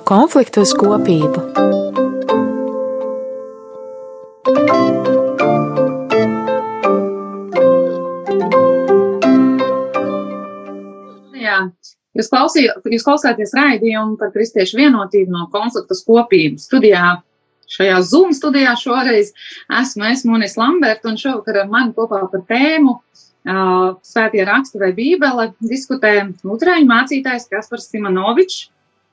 No konflikta uz kopību. Jā, jūs, klausī, jūs klausāties raidījumu par kristiešu vienotību no konflikta uz kopību. Studijā, šajā Zoom studijā šoreiz esmu es Monis Lambert un šovakar ar mani kopā par tēmu uh, Svētie raksti vai Bībele diskutē Lutrēņu mācītājs Kaspars Simonovičs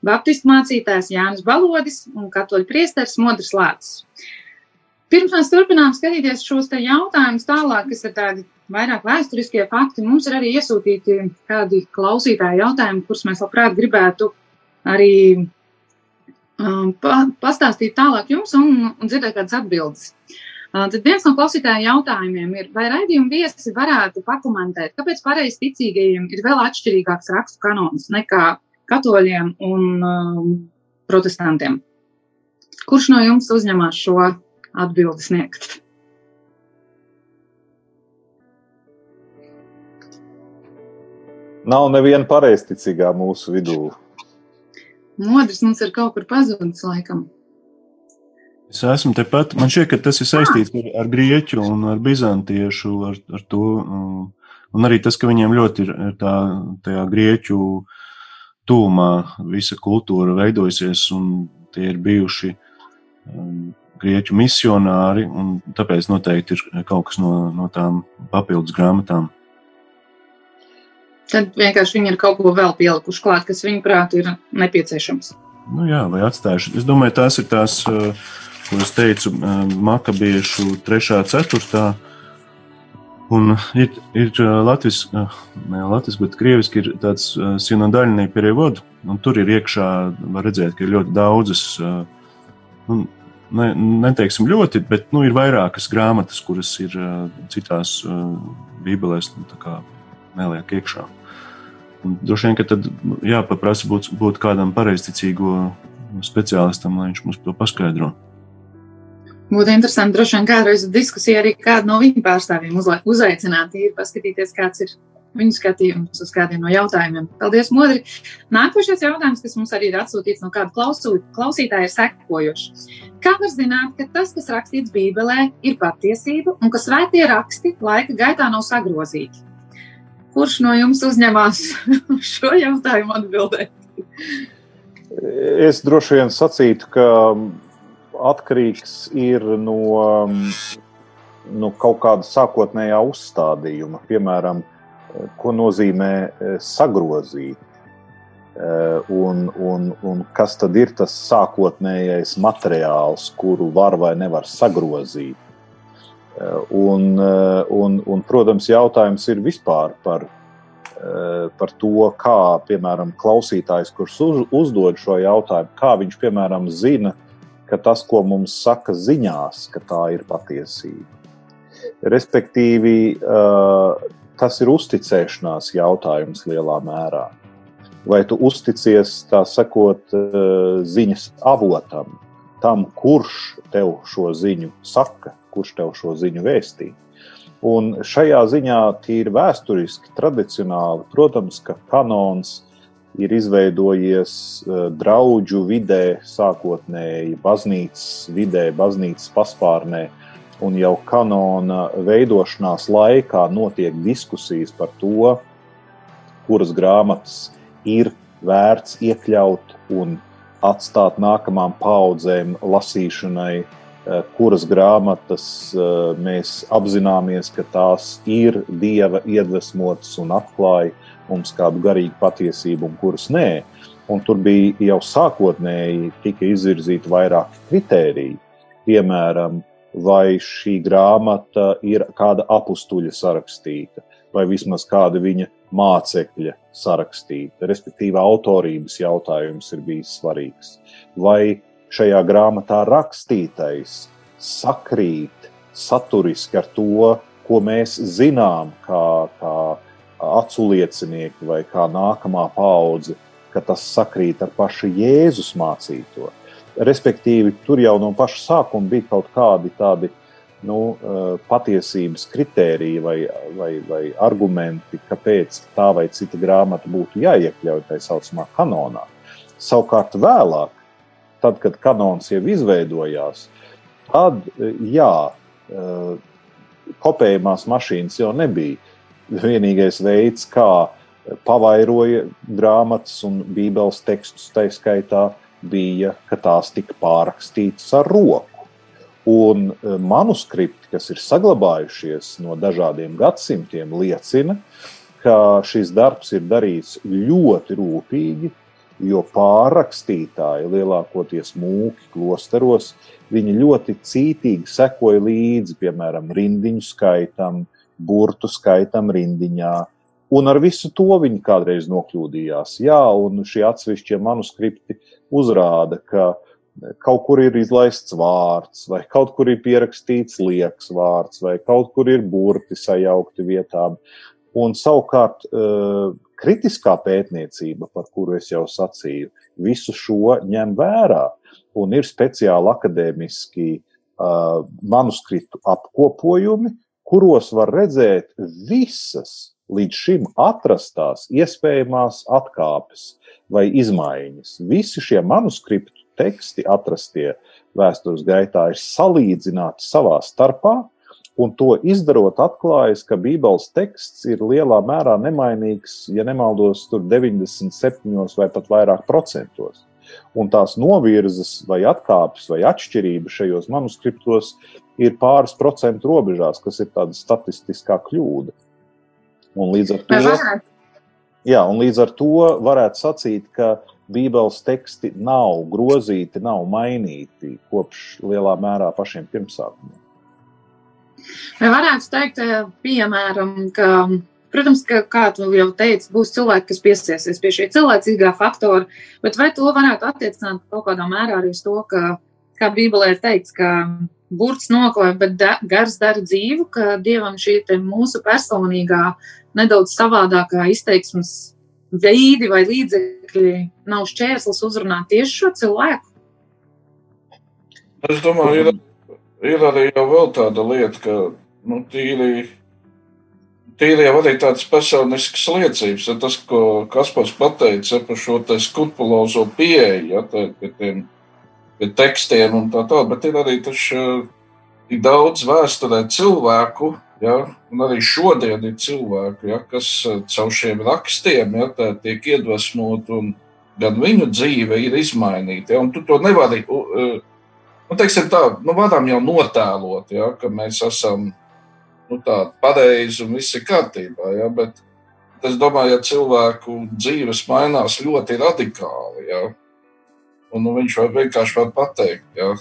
baptistu mācītājs Jānis Balodis un katoļu priesteris Modris Lācis. Pirms mēs turpinām skatīties šos te jautājumus tālāk, kas ir tādi vairāk vēsturiskie fakti, mums ir arī iesūtīti kādi klausītāji jautājumi, kurus mēs labprāt gribētu arī um, pa, pastāstīt tālāk jums un, un dzirdēt kādas atbildes. Uh, tad viens no klausītāju jautājumiem ir, vai raidījuma viesi varētu pakomentēt, kāpēc pareizi ticīgajiem ir vēl atšķirīgāks rakstu kanons nekā katoļiem un um, protestantiem. Kurš no jums uzņemās šo atbildi sniegt. Nav neviena pareizticīgā mūsu vidū. Modrs mums ir kaut kur pazudis, laikam. Es esmu tepat. Man šķiet, ka tas ir saistīts ar, ar grieķu un ar bizantiešu, ar, ar to. Um, un arī tas, ka viņiem ļoti ir tā, tajā grieķu tūmā visa kultūra veidojusies, un tie ir bijuši um, grieķu misionāri, un tāpēc noteikti ir kaut kas no, no tām papildus grāmatām. Tad vienkārši viņi ir kaut ko vēl pielikuši klāt, kas viņuprāt ir nepieciešams. Nu jā, vai atstājuši. Es domāju, tās ir tās, ko es teicu, makabiešu trešā, ceturtā. Un ir, ir Latvijas, ne Latvijas, bet krieviski ir tāds sinodaļnī periodu, un tur ir iekšā, var redzēt, ka ir ļoti daudzas, nu, ne, neteiksim ļoti, bet, nu, ir vairākas grāmatas, kuras ir citās bībelēs, nu, neliek iekšā. Un droši vien, ka tad jāpaprasa būt, būt kādam pareizticīgo speciālistam, lai viņš mums to paskaidro. Būtu interesanti, droši vien kādreiz diskusija arī kādu no viņu pārstāvjiem uzaicināt, ir paskatīties, kāds ir viņu skatījums uz kādiem no jautājumiem. Paldies, Modri! Nākošais jautājums, kas mums arī ir atsūtīts no kāda klausītāja, ir sekojošs. Kā var zināt, ka tas, kas rakstīts Bībelē, ir patiesība un ka svētie raksti laika gaitā nav sagrozīti? Kurš no jums uzņemās [laughs] šo jautājumu atbildēt? Es droši vien sacītu, ka atkarīgs ir no, no kaut kāda sākotnējā uzstādījuma. Piemēram, ko nozīmē e, sagrozīt. E, un, un, un kas tad ir tas sākotnējais materiāls, kuru var vai nevar sagrozīt? Un, un, un, protams, jautājums ir vispār par, par to, kā, piemēram, klausītājs, kurš uz, uzdod šo jautājumu, kā viņš, piemēram, zina, ka tas, ko mums saka ziņās, ka tā ir patiesība. Respektīvi, tas ir uzticēšanās jautājums lielā mērā. Vai tu uzticies, tā sakot, ziņas avotam, tam, kurš tev šo ziņu saka, kurš tev šo ziņu vēstīja. Un šajā ziņā, tīri vēsturiski, tradicionāli, protams, ka kanons ir izveidojies uh, draugu vidē, sākotnēji baznīcas vidē, baznīcas paspārnē. Un jau kanona veidošanās laikā notiek diskusijas par to, kuras grāmatas ir vērts iekļaut un atstāt nākamām paudzēm lasīšanai, Eh, kuras grāmatas eh, mēs apzināmies, ka tās ir dieva iedvesmotas un atklāja mums kādu garīgu patiesību, un kuras nē. Un tur bija jau sākotnēji tika izvirzīti vairāki kritēriji. Piemēram, vai šī grāmata ir kāda apstuļa sarakstīta, vai vismaz kāda viņa mācekļa sarakstīta, respektīvi autorības jautājums ir bijis svarīgs. Vai šajā grāmatā rakstītais sakrīt saturiski ar to, ko mēs zinām, kā, kā acu liecinieki vai kā nākamā paudze, ka tas sakrīt ar pašu Jēzus mācīto. Respektīvi, tur jau no paša sākuma bija kaut kādi tādi nu, patiesības kritēriji vai, vai, vai argumenti, kāpēc tā vai cita grāmata būtu jāiekļauj tā saucamā kanonā. Savukārt vēlāk tad, kad kanons jau izveidojās, tad jā, eh, kopējumās mašīnas jau nebija vienīgais veids, kā pavairoja grāmatas un bībeles tekstus, tā skaitā bija, ka tās tika pārrakstītas ar roku. Un eh, manuskripti, kas ir saglabājušies no dažādiem gadsimtiem, liecina, ka šis darbs ir darīts ļoti rūpīgi, jo pārrakstītāji, lielākoties mūki klosteros, viņi ļoti cītīgi sekoja līdzi, piemēram, rindiņu skaitam, burtu skaitam rindiņā. Un ar visu to viņi kādreiz nokļūdījās. Jā, un šie atsevišķie manuskripti uzrāda, ka kaut kur ir izlaists vārds, vai kaut kur ir pierakstīts liekas vārds, vai kaut kur ir burti sajaukti vietām. Un savukārt eh, kritiskā pētniecība, par kuru es jau sacīju, visu šo ņem vērā un ir speciāli akadēmiski uh, manuskriptu apkopojumi, kuros var redzēt visas līdz šim atrastās iespējamās atkāpes vai izmaiņas. Visi šie manuskriptu teksti atrastie vēstures gaitā ir salīdzināti savā starpā, un to izdarot atklājas, ka Bībeles teksts ir lielā mērā nemainīgs, ja nemaldos, tur 97 vai pat vairāk procentos. Un tās novirzes, vai atkāpes, vai atšķirības šajos manuskriptos ir pāris procentu robežās, kas ir tāda statistiskā kļūda. Un līdz ar to, jā, un līdz ar to varētu sacīt, ka Bībeles teksti nav grozīti, nav mainīti kopš lielā mērā pašiem pirmsākumiem. Vai varētu teikt, eh, piemēram, ka, protams, ka, kā tu jau teici, būs cilvēki, kas piesiesies pie šī cilvēcīgā faktora, bet vai to varētu attiecināt kaut kādā mērā arī uz to, ka, kā Bībelē ir teikts, ka burts noklāja, bet da, gars dara dzīvu, ka Dievam šī mūsu personīgā, nedaudz savādākā izteiksmes veidi vai līdzekļi nav šķērslis uzrunāt tieši šo cilvēku? Es domāju, ir ir arī vēl tāda lieta, ka nu, tīri, tīri jau arī tādas personiskas liecības. Ja tas, ko Kaspars pateica par šo skrupulozo pieeju, ja, tā, pie tiem pie tekstiem un tā tālāk, bet ir arī taču ir daudz vēsturē cilvēku, ja, un arī šodien ir cilvēki, ja, kas caur šiem rakstiem ja, tiek iedvesmot un gan viņu dzīve ir izmainīta. Ja, tu to nevari uh, nu, teiksim, tā, nu, varam jau notēlot, ja, ka mēs esam nu, tādi pareizi un viss ir kārtībā. Ja, bet es domāju, ja cilvēku dzīves mainās ļoti radikāli, ja, un nu, viņš vienkārši var pateikt, ja,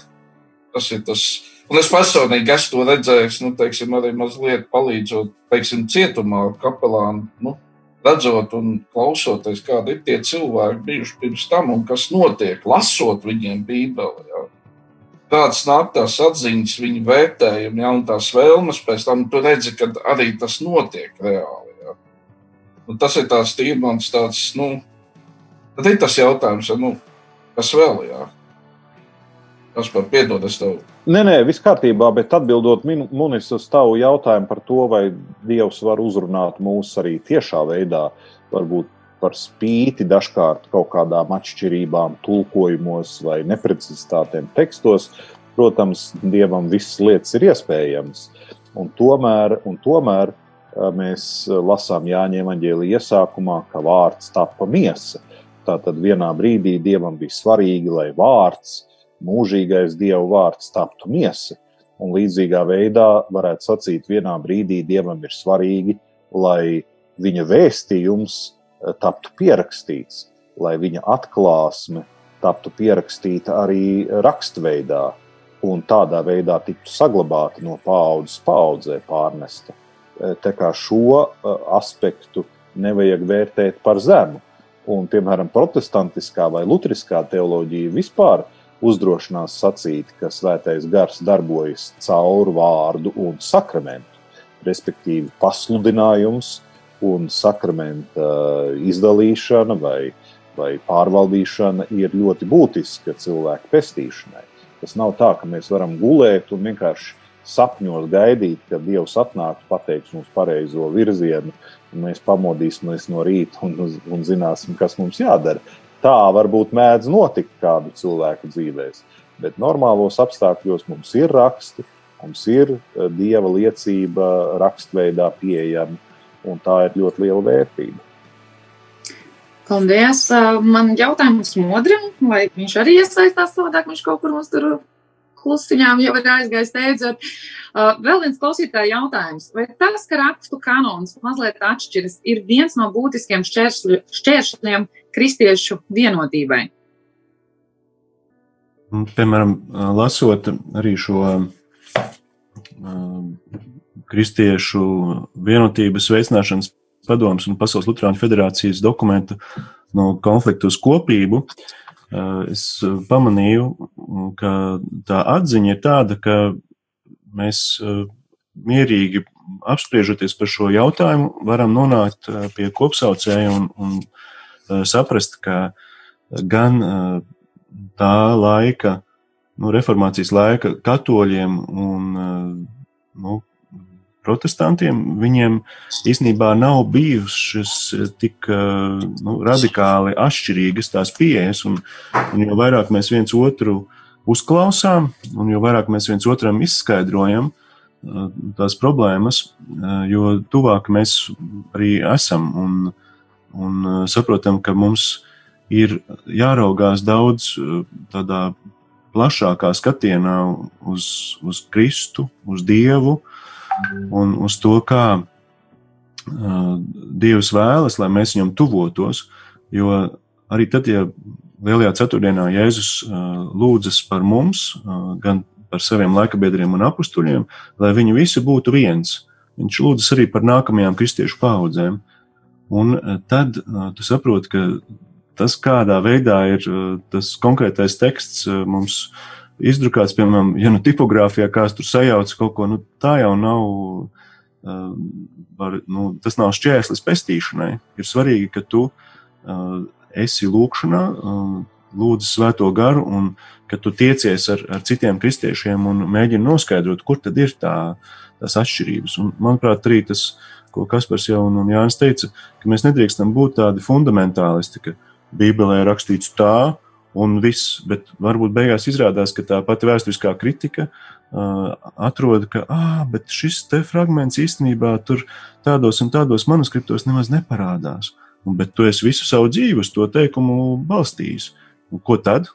tas ir tas. Un es personīgi esmu to redzējis, nu, teiksim, arī mazliet palīdzot, teiksim, cietumā, kapelānu. Nu, redzot un klausoties, kādi ir tie cilvēki bijuši pirms tam un kas notiek, lasot viņiem Bībeli. Ja kādas nāk tās atziņas, viņa vērtējumi, ja, tās vēlmes pēc tam, tu redzi, ka arī tas notiek reāli. Ja. Un tas ir tās tīmans, tāds, nu, tad ir tas jautājums, ja, nu, kas vēl, jā. Tas par piedod, es tev. Nē, nē, viss kārtībā, bet atbildot Munis uz tavu jautājumu par to, vai Dievs var uzrunāt mūs arī tiešā veidā, varbūt par spīti dažkārt kaut kādām atšķirībām, tulkojumos vai neprecizitātēm tekstos. Protams, dievam visas lietas ir iespējamas. Un tomēr, un tomēr mēs lasām Jāņa evanģēlī iesākumā, ka vārds tapa miesa. Tātad vienā brīdī dievam bija svarīgi, lai vārds, mūžīgais dievu vārds, taptu miesa. Un līdzīgā veidā varētu sacīt, vienā brīdī dievam ir svarīgi, lai viņa vēstījums taptu pierakstīts, lai viņa atklāsme taptu pierakstīta arī rakstveidā un tādā veidā tiktu saglabāta no paudzes paudzē pārnesta. E, tā kā šo e, aspektu nevajag vērtēt par zemu. Un, piemēram, protestantiskā vai luteriskā teoloģija vispār uzdrošinās sacīt, ka svētais gars darbojas caur vārdu un sakramentu, respektīvi pasludinājums, un sakramenta izdalīšana vai, vai pārvaldīšana ir ļoti būtiska cilvēku pestīšanai. Tas nav tā, ka mēs varam gulēt un vienkārši sapņos gaidīt, ka Dievs atnāks, pateiks mums pareizo virzienu, mēs pamodīsimies no rīta un, un zināsim, kas mums jādara. Tā varbūt mēdz notikt kādu cilvēku dzīvēs, bet normālos apstākļos mums ir raksti, mums ir dieva liecība rakstveidā pieejama un tā ir ļoti liela vērtība. Paldies! Man jautājums modrim, vai viņš arī iesaistās savādāk, viņš kaut kur mums tur klusiņām jau ir aizgājis teidzot. Vēl viens klausītāja jautājums. Vai tas, ka rakstu kanons mazliet atšķiras, ir viens no būtiskiem šķēršļiem kristiešu vienotībai? Piemēram, lasot arī šo Kristiešu vienotības veicināšanas padomus un Pasaules Lutāņu federācijas dokumentu no konfliktu uz kopību, es pamanīju, ka tā atziņa ir tāda, ka mēs mierīgi apspriežoties par šo jautājumu, varam nonākt pie kopsaucēja un, un saprast, ka gan tā laika nu, reformācijas laika katoļiem un nu, protestantiem, viņiem īstenībā nav bijušas tik nu, radikāli atšķirīgas tās pieejas, un, un jo vairāk mēs viens otru uzklausām, un jo vairāk mēs viens otram izskaidrojam tās problēmas, jo tuvāk mēs arī esam un, un saprotam, ka mums ir jāraugās daudz tādā plašākā skatienā uz, uz Kristu, uz Dievu un uz to, kā uh, Dievs vēlas, lai mēs viņam tuvotos. Jo arī tad, ja Lielajā ceturtdienā Jēzus uh, lūdzas par mums, uh, gan par saviem laikabiedriem un apstuļiem, lai viņi visi būtu viens. Viņš lūdzas arī par nākamajām kristiešu paudzēm. Un tad tu saproti, ka tas, kādā veidā ir uh, tas konkrētais teksts uh, mums izdrukāts, piemēram, ja nu tipogrāfijā kāds tur sajauc kaut ko, nu tā jau nav, uh, var, nu, tas nav šķēslis pestīšanai. Ir svarīgi, ka tu esi lūkšanā, lūdzu svēto garu un ka tu tiecies ar, ar citiem kristiešiem un mēģini noskaidrot, kur tad ir tā, tās atšķirības. Un, manuprāt, arī tas, ko Kaspars jau un, Jānis teica, ka mēs nedrīkstam būt tādi fundamentālisti, ka, uh, Bībelē ir rakstīts tā, un viss, bet varbūt beigās izrādās, ka tā pati vēsturiskā kritika uh, atrod, ka, ah, šis te fragments īstenībā tur tādos un tādos manuskriptos nemaz neparādās. Un, bet tu esi visu savu dzīvi uz to teikumu balstījis. Un ko tad?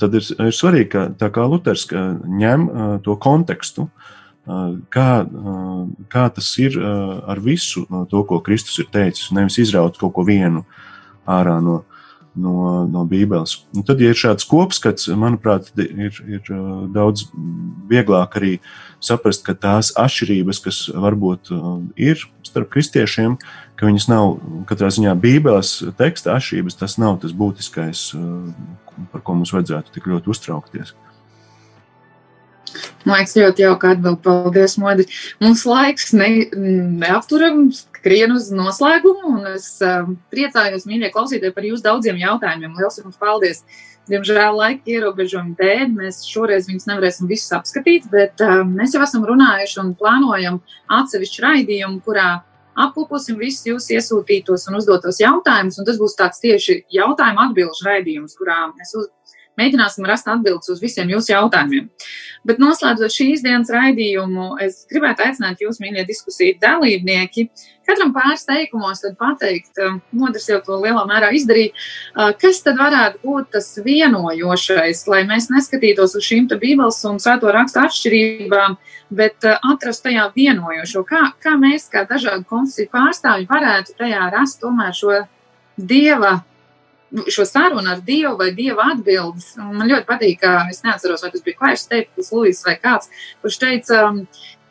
Tad ir, ir svarīgi, ka tā kā Luters ka ņem uh, to kontekstu, uh, kā, uh, kā tas ir uh, ar visu no to, ko Kristus ir teicis, nevis izraut kaut ko vienu ārā no, no, no Bībeles. Un tad, ja ir šāds kopskats, manuprāt, ir, ir uh, daudz vieglāk arī saprast, ka tās atšķirības, kas varbūt uh, ir starp kristiešiem, ka viņas nav katrā ziņā Bībeles teksta atšķirības, tas nav tas būtiskais, uh, par ko mums vajadzētu tik ļoti uztraukties. Man liekas, ļoti jauka atbilde. Paldies, Modi. Mums laiks ne, neapturams, skrien uz noslēgumu, un es um, priecājos, mīļie klausītāji, par jūsu daudziem jautājumiem. Lielas jums paldies! Diemžēl laika ierobežojumu dēļ mēs šoreiz viņus nevarēsim visus apskatīt, bet um, mēs jau esam runājuši un plānojam atsevišķu raidījumu, kurā apkoposim visus jūsu iesūtītos un uzdotos jautājumus, un tas būs tāds tieši jautājumu atbilžu raidījums, kurā mēs uz, Mēģināsim rast atbildes uz visiem jūsu jautājumiem. Bet noslēdzot šīs dienas raidījumu, es gribētu aicināt jūs, mīļie diskusiju dalībnieki, katram pāris teikumos pateikt, Modrs jau to lielā mērā izdarīja, kas tad varētu būt tas vienojošais, lai mēs neskatītos uz šīm bībeles un svēto rakstu atšķirībām, bet atrast tajā vienojošo, kā, kā mēs, kā dažādu konfesiju pārstāvji, varētu tajā rast tomēr šo dieva šo sarunu ar Dievu vai Dieva atbildes. Man ļoti patīk, ka es neatceros, vai tas bija Klairs Steiplis, Luis vai kāds, kurš teica,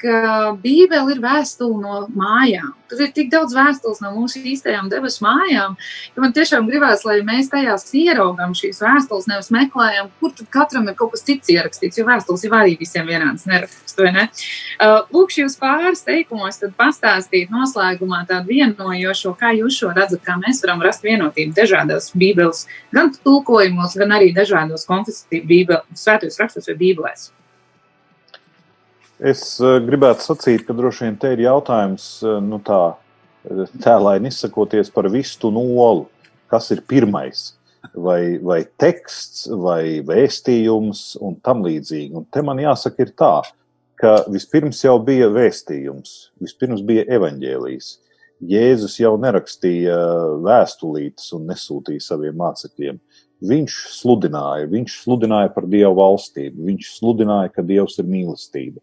ka Bībele ir vēstule no mājām. Tur ir tik daudz vēstules no mūsu īstajām debesu mājām, ka man tiešām gribās, lai mēs tajās ieraugām šīs vēstules, nevis meklējam, kur katram ir kaut kas cits ierakstīts, jo vēstules jau arī visiem vienāds neraksts, ne? Uh, lūk, šīs pāris teikumos pastāstīt noslēgumā tādu vienojošo, kā jūs šo redzat, kā mēs varam rast vienotību dažādās bībeles, gan tulkojumos, gan arī dažādos konfesiju bībeles, svētos rakstos vai bībelēs. Es eh, gribētu sacīt, ka droši vien te ir jautājums, eh, nu tā, tēlaini izsakoties par vistu nolu. Kas ir pirmais? Vai, vai teksts, vai vēstījums un tam līdzīgi. Un te man jāsaka ir tā, ka vispirms jau bija vēstījums, vispirms bija evaņģēlijs. Jēzus jau nerakstīja vēstulītes un nesūtīja saviem mācekļiem. Viņš sludināja, viņš sludināja par Dievu valstību, viņš sludināja, ka Dievs ir mīlestība.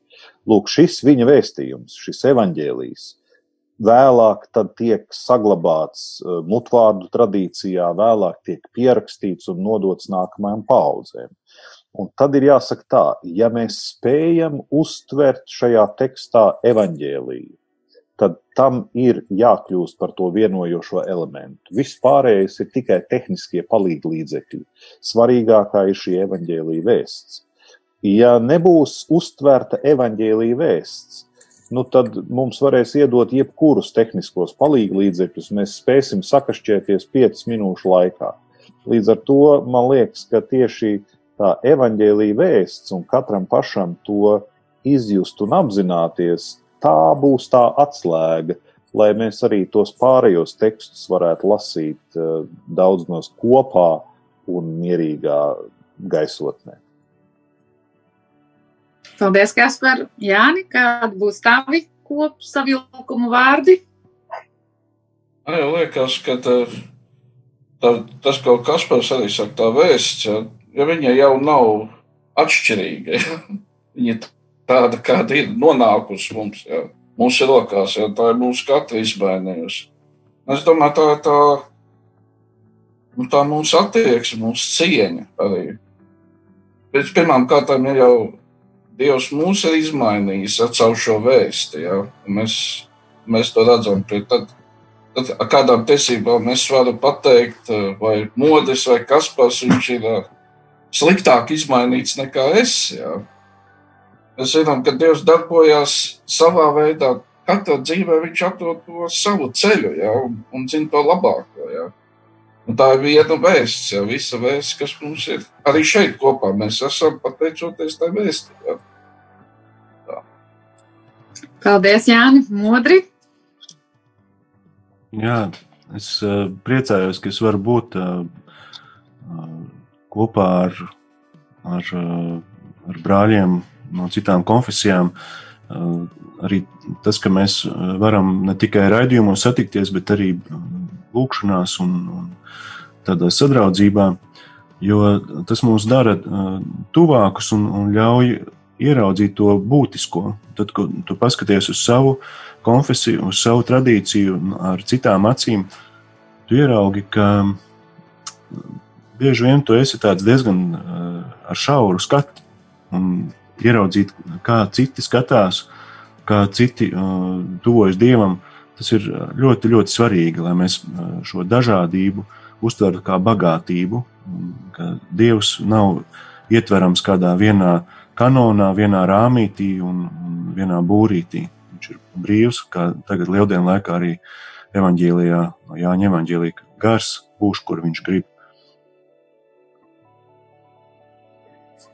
Lūk, šis viņa vēstījums, šis evaņģēlijs, vēlāk tiek saglabāts uh, mutvārdu tradīcijā, vēlāk tiek pierakstīts un nodots nākamajām paudzēm. Un tad ir jāsaka tā, ja mēs spējam uztvert šajā tekstā evaņģēliju, tad tam ir jākļūst par to vienojošo elementu. Viss pārējais ir tikai tehniskie palīdzekļi. Svarīgākā ir šī evaņģēlīja vēsts. Ja nebūs uztverta evaņģēlīja vēsts, nu tad mums varēs iedot jebkurus tehniskos palīdzekļus, mēs spēsim sakašķēties 5 minūšu laikā. Līdz ar to man liekas, ka tieši tā evaņģēlīja vēsts un katram pašam to izjust un apzināties, tā būs tā atslēga, lai mēs arī tos pārējos tekstus varētu lasīt uh, daudz nos kopā un mierīgā gaisotnē. Paldies, Kaspar. Jāni, kādi būs tavi kopsavilkumu vārdi? Man liekas, ka tā, tā, tas, ko Kaspars arī saka, tā vēsts, ja, ja viņa jau nav atšķirīga, ja, viņa tāda, kāda ir nonākusi mums, ja, mūsu rokās, ja, tā ir mūsu katra izmainījusi. Es domāju, tā ir tā, nu, tā mūsu attieksme, mūsu cieņa arī. Bet pirmām kārtām ir jau Dievs mūs ir izmainījis caur šo vēstu. Ja? Mēs, mēs to redzam. Tad, tad ar kādām tiesībām es varu pateikt, vai modis vai kas pats viņš ir sliktāk izmainīts nekā es. Ja? Mēs zinām, ka Dievs darbojas savā veidā. Katrā dzīvē viņš atrod to savu ceļu ja? un, un zina to labāko. Ja? Un tā ir viena vēsts, ja visa vēsts, kas mums ir arī šeit kopā. Mēs esam pateicoties tai vēstī. Ja? Paldies, Jāni, modri. Jā, es uh, priecājos, ka es varu būt uh, kopā ar, ar, uh, ar brāļiem no citām konfesijām. Uh, arī tas, ka mēs varam ne tikai raidījumos satikties, bet arī lūkšanās un, un tādā sadraudzībā, jo tas mūs dara uh, tuvākus un, un ļauj ieraudzīt to būtisko. Tad, kad tu paskaties uz savu konfesiju, uz savu tradīciju, ar citām acīm, tu ieraugi, ka bieži vien tu esi diezgan ar šauru skatu. Un ieraudzīt, kā citi skatās, kā citi uh, tuvojas dievam, tas ir ļoti, ļoti svarīgi, lai mēs šo dažādību uztvertu kā bagātību. Ka Dievs nav ietverams kādā vienā kanonā, vienā rāmītī un, un vienā būrītī. Viņš ir brīvs, kā tagad lieldienu laikā arī evaņģēlijā, Jāņa evaņģēlija gars būs, kur viņš grib.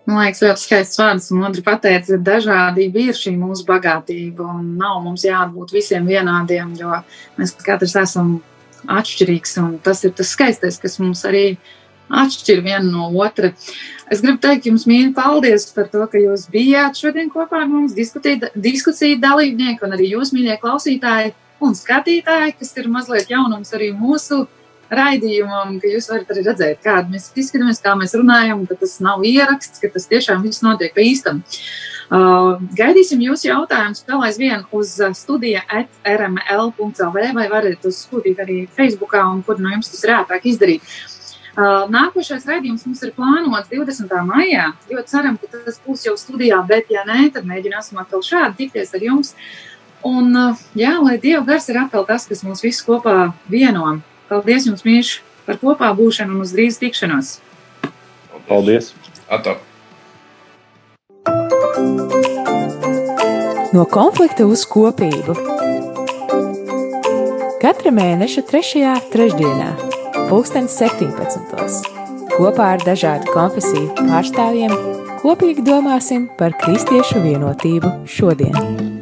Man liekas, ļoti skaists vārds, un Andri pateica, ka dažādība ir šī mūsu bagātība, un nav mums jābūt visiem vienādiem, jo mēs katrs esam atšķirīgs, un tas ir tas skaistais, kas mums arī atšķir viena no otra. Es gribu teikt jums mīļi paldies par to, ka jūs bijāt šodien kopā ar mums, diskusiju dalībnieki un arī jūs, mīļie klausītāji un skatītāji, kas ir mazliet jaunums arī mūsu raidījumam, ka jūs varat arī redzēt, kāda mēs izskatāmies, kā mēs runājam, ka tas nav ieraksts, ka tas tiešām viss notiek pa īstam. Uh, gaidīsim jūsu jautājumus vēl aizvien uz studija rml.lv vai varat uzskatīt arī Facebookā un kur no jums tas ir ērtāk izdarīt. Uh, nākošais raidījums mums ir plānots 20. maijā. Ļoti ceram, ka tas būs jau studijā, bet, ja nē, tad mēģināsim atkal šādi tikties ar jums. Un, uh, jā, lai Dieva gars ir atkal tas, kas mūs visus kopā vieno. Paldies jums, Mīš, par kopā būšanu un uz drīz tikšanos. Paldies! Atā. No konflikta uz kopību. Katra mēneša trešajā trešdienā, pulkstens 17. Kopā ar dažādu konfesiju pārstāvjiem kopīgi domāsim par kristiešu vienotību šodien.